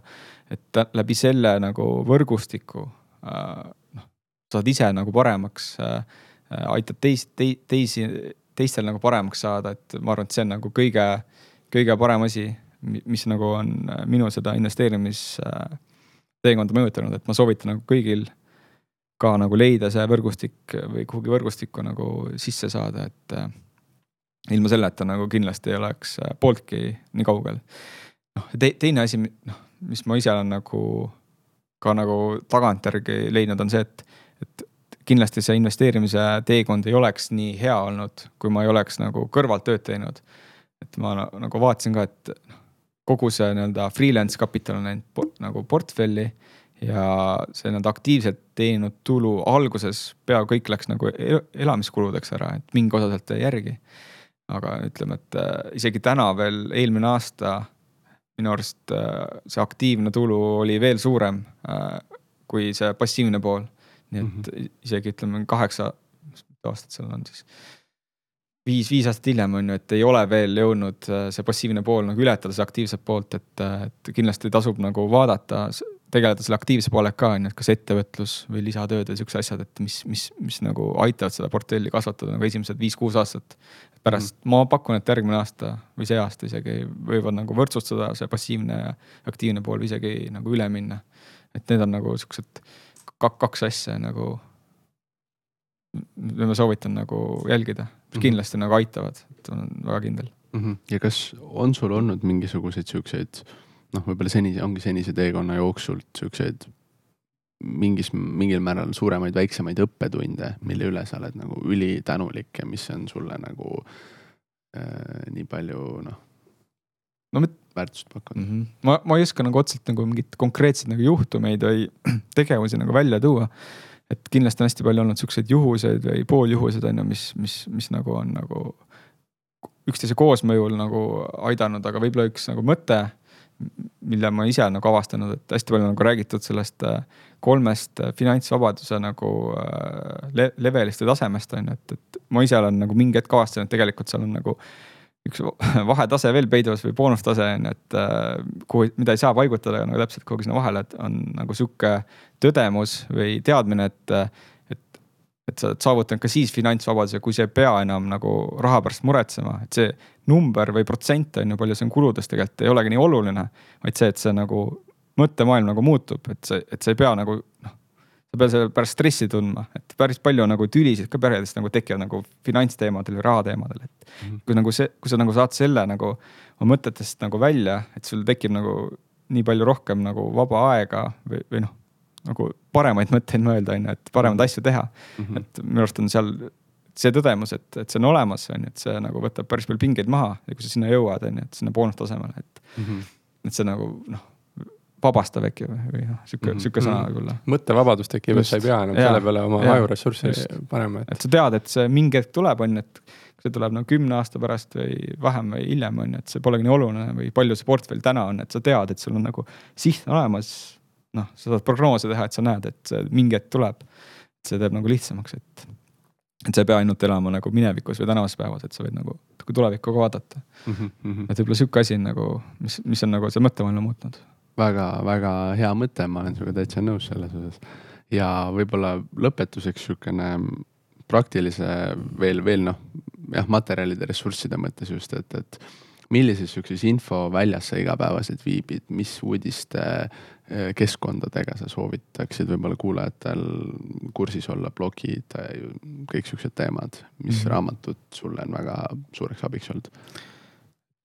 et läbi selle nagu võrgustiku noh, saad ise nagu paremaks, aitad teist, teisi, teistel nagu paremaks saada, et ma arvan, et see on nagu kõige, kõige parem asi, mis nagu on minu seda investeerimis teekonda mõjutanud, et ma soovitan nagu kõigil ka nagu leida see võrgustik või kuhugi võrgustikku nagu sisse saada, et äh, ilma selleta nagu kindlasti ei oleks äh, pooltki nii kaugel. noh, te, teine asi, noh, mis ma ise olen nagu ka nagu tagantjärgi leidnud, on see, et, et kindlasti see investeerimise teekond ei oleks nii hea olnud, kui ma ei oleks nagu kõrvalt tööd teinud. et ma nagu vaatasin ka, et noh, kogu see nii-öelda freelance kapital on läinud nagu portfelli ja see nii-öelda aktiivselt teeninud tulu alguses pea kõik läks nagu elamiskuludeks ära, et mingi osa sealt jäi järgi. aga ütleme, et äh, isegi täna veel eelmine aasta minu arust äh, see aktiivne tulu oli veel suurem äh, kui see passiivne pool. nii et mm -hmm. isegi ütleme kaheksa, aastat seal on siis viis, viis aastat hiljem on ju, et ei ole veel jõudnud äh, see passiivne pool nagu ületada seda aktiivset poolt, et, et kindlasti tasub nagu vaadata, tegeleda selle aktiivse poolega ka on ju, et kas ettevõtlus või lisatööd või siuksed asjad, et mis, mis, mis nagu aitavad seda portfelli kasvatada nagu esimesed viis-kuus aastat. pärast mm. ma pakun, et järgmine aasta või see aasta isegi võivad nagu võrdsustada see passiivne ja aktiivne pool või isegi nagu üle minna. et need on nagu siuksed kaks asja nagu mida ma soovitan nagu jälgida, mis mhm. kindlasti mm -hmm. nagu aitavad, et olen väga kindel mm. -hmm. ja kas on sul olnud mingisuguseid siukseid noh, võib-olla senise, ongi senise teekonna jooksul siukseid mingis, mingil määral suuremaid, väiksemaid õppetunde, mille üle sa oled nagu ülitänulik ja mis on sulle nagu äh, nii palju noh no me väärtust pakkunud mm? -hmm. ma, ma ei oska nagu otseselt nagu mingeid konkreetseid nagu juhtumeid või tegevusi nagu välja tuua et kindlasti on hästi palju olnud siukseid juhuseid või pooljuhuseid on ju, mis, mis, mis nagu on nagu üksteise koosmõjul nagu aidanud, aga võib-olla üks nagu mõte, mille ma ise nagu avastanud, et hästi palju nagu räägitud sellest äh, kolmest äh, finantsvabaduse nagu äh, le levelist või tasemest on ju, et, et ma ise olen nagu mingi hetk avastanud, et tegelikult seal on nagu üks vahetase veel peidus või boonustase on ju, et kuhu, mida ei saa paigutada nagu täpselt kuhugi sinna vahele, et on nagu sihuke tõdemus või teadmine, et, et, sa oled saavutanud ka siis finantsvabaduse, kui sa ei pea enam nagu raha pärast muretsema, et see number või protsent on ju, palju see on kuludes tegelikult ei olegi nii oluline, vaid see, et see nagu mõttemaailm nagu muutub, et see, et sa ei pea nagu noh, sa pead selle pärast stressi tundma, et päris palju nagu tülisid ka peredes nagu tekivad nagu finantsteemadel või rahateemadel, et mm -hmm. kui nagu see, kui sa nagu saad selle nagu oma mõtetest nagu välja, et sul tekib nagu nii palju rohkem nagu vaba aega või, või noh, nagu paremaid mõtteid mõelda, on ju, et paremaid asju teha mm. -hmm. et minu arust on seal see tõdemus, et, et see on olemas, on ju, et see nagu võtab päris palju pingeid maha ja kui sa sinna jõuad, on ju, et sinna boonustasemele, et mm, -hmm. et see nagu noh vabastav äkki või, noh, sihuke mm, -hmm. sihuke sõna võib-olla. mõttevabadus tekib, et sa ei pea enam selle peale oma ajuressurssi panema et.... et sa tead, et see mingi hetk tuleb, on ju, et see tuleb nagu kümne aasta pärast või vähem või hiljem, on ju, et see polegi nii oluline või palju see portfell täna on, et sa tead, et sul on nagu siht olemas. Noh, sa saad prognoose teha, et sa näed, et mingi hetk tuleb. see teeb nagu lihtsamaks, et, et sa ei pea ainult elama nagu minevikus või tänases päevas, et sa võid nagu tulevikku ka vaadata mm. -hmm. et võib-olla sihuke asi on nagu, mis, mis on nagu see mõttemaailma muutnud väga-väga hea mõte, ma olen sinuga täitsa nõus selles osas. ja võib-olla lõpetuseks sihukene praktilise veel, veel noh, jah, materjalide, ressursside mõttes just, et, et millises sihukeses infoväljas sa igapäevaselt viibid, mis uudiste eh, keskkondadega sa soovitaksid võib-olla kuulajatel kursis olla, blogid, kõik siuksed teemad, mis mm -hmm. raamatud sulle on väga suureks abiks olnud?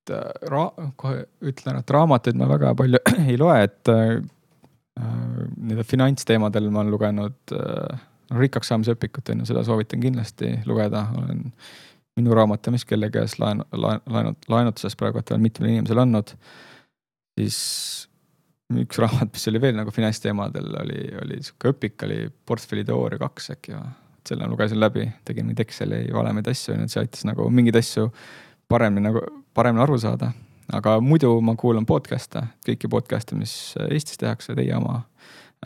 et ra-, kohe ütlen, et raamatuid ma väga palju ei loe, et äh, nende finantsteemadel ma olen lugenud äh, rikkaks saamise õpikut on ju, seda soovitan kindlasti lugeda, olen minu raamat ja mis kelle käes laen-, laen-, laenut-, laenutuses praegu, et olen mitmele inimesele andnud. siis üks raamat, mis oli veel nagu finantsteemadel, oli, oli sihuke õpik, oli portfelli teooria kaks äkki või. selle lugesin läbi, tegin mingeid Exceli valemeid asju, onju, et see aitas nagu mingeid asju paremini nagu paremini aru saada. aga muidu ma kuulan podcast'e, kõiki podcast'e, mis Eestis tehakse, teie oma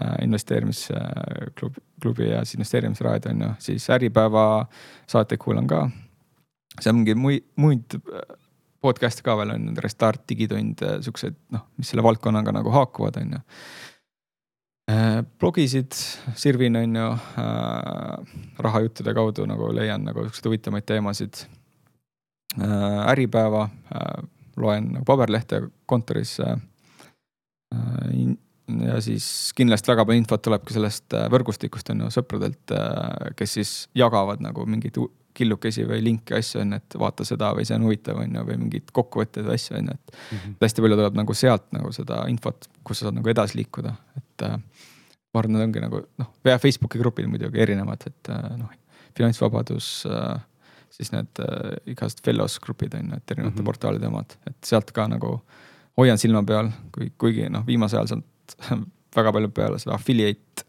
äh, investeerimisklubi, klubi ja siis investeerimisraadio on ju, siis Äripäeva saateid kuulan ka. Seal mingi muid, muid äh, podcast'e ka veel on, Restart, Digitund, äh, siuksed noh, mis selle valdkonnaga nagu haakuvad, on ju blogisid sirvin, on ju äh,, rahajuttude kaudu nagu leian nagu siukseid huvitavaid teemasid Äh, Äripäeva, äh, loen nagu paberlehte kontoris. Äh, ja siis kindlasti väga palju infot tuleb ka sellest võrgustikust on ju sõpradelt, kes siis jagavad nagu mingeid killukesi või linke asju on et vaata seda või see on huvitav on ju, või mingeid kokkuvõtteid või asju on ju, et mm. -hmm. hästi palju tuleb nagu sealt nagu seda infot, kus sa saad nagu edasi liikuda, et äh, ma arvan, need ongi nagu noh, Facebooki grupid muidugi erinevad, et äh, noh, finantsvabadus äh, siis need äh, igast fellows grupid on ju, et erinevate mm -hmm. portaalide omad, et sealt ka nagu hoian silma peal, kui, kuigi noh, viimasel ajal sealt väga palju peale seda affiliate,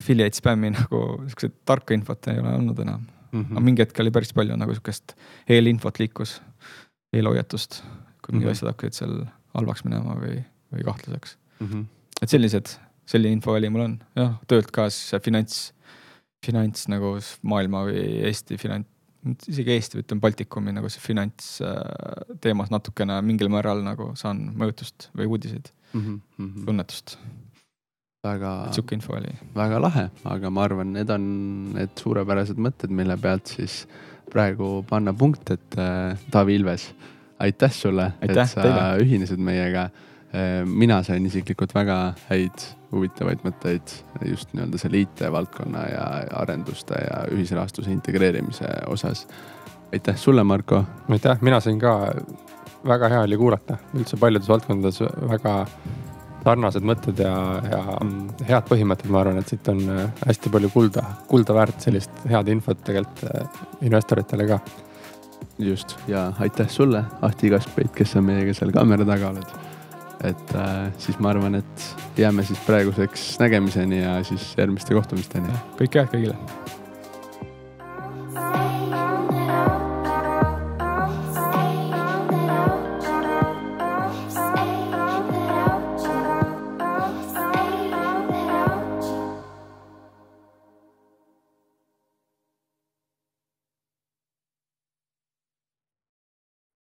affiliate spämmi nagu siukseid tarka infot ei ole olnud enam mm. -hmm. aga mingi hetk oli päris palju nagu siukest eelinfot liikus, eelhoiatust, kui mingid mm -hmm. asjad hakkasid seal halvaks minema või, või kahtlaseks mm. -hmm. et sellised, selline infoväli mul on, jah, töölt ka siis finants, finants nagu maailma või Eesti finants isegi Eesti, ütleme Baltikumi nagu see finantsteemas natukene mingil määral nagu saan mõjutust või uudiseid mm, -hmm. tunnetust. Väga. sihuke info oli. väga lahe, aga ma arvan, need on need suurepärased mõtted, mille pealt siis praegu panna punkt, et äh, Taavi Ilves, aitäh sulle, et sa teile. ühinesid meiega äh,. mina sain isiklikult väga häid huvitavaid mõtteid just nii-öelda selle IT-valdkonna ja arenduste ja ühisrahastuse integreerimise osas. aitäh sulle, Marko. aitäh, mina sain ka, väga hea oli kuulata, üldse paljudes valdkondades väga sarnased mõtted ja, ja head põhimõtted, ma arvan, et siit on äh, hästi palju kulda, kulda väärt sellist head infot tegelikult äh, investoritele ka. just ja aitäh sulle, Ahti Kaskpeit, kes sa meiega seal kaamera taga oled et äh, siis ma arvan, et jääme siis praeguseks nägemiseni ja siis järgmiste kohtumisteni. kõike head kõigile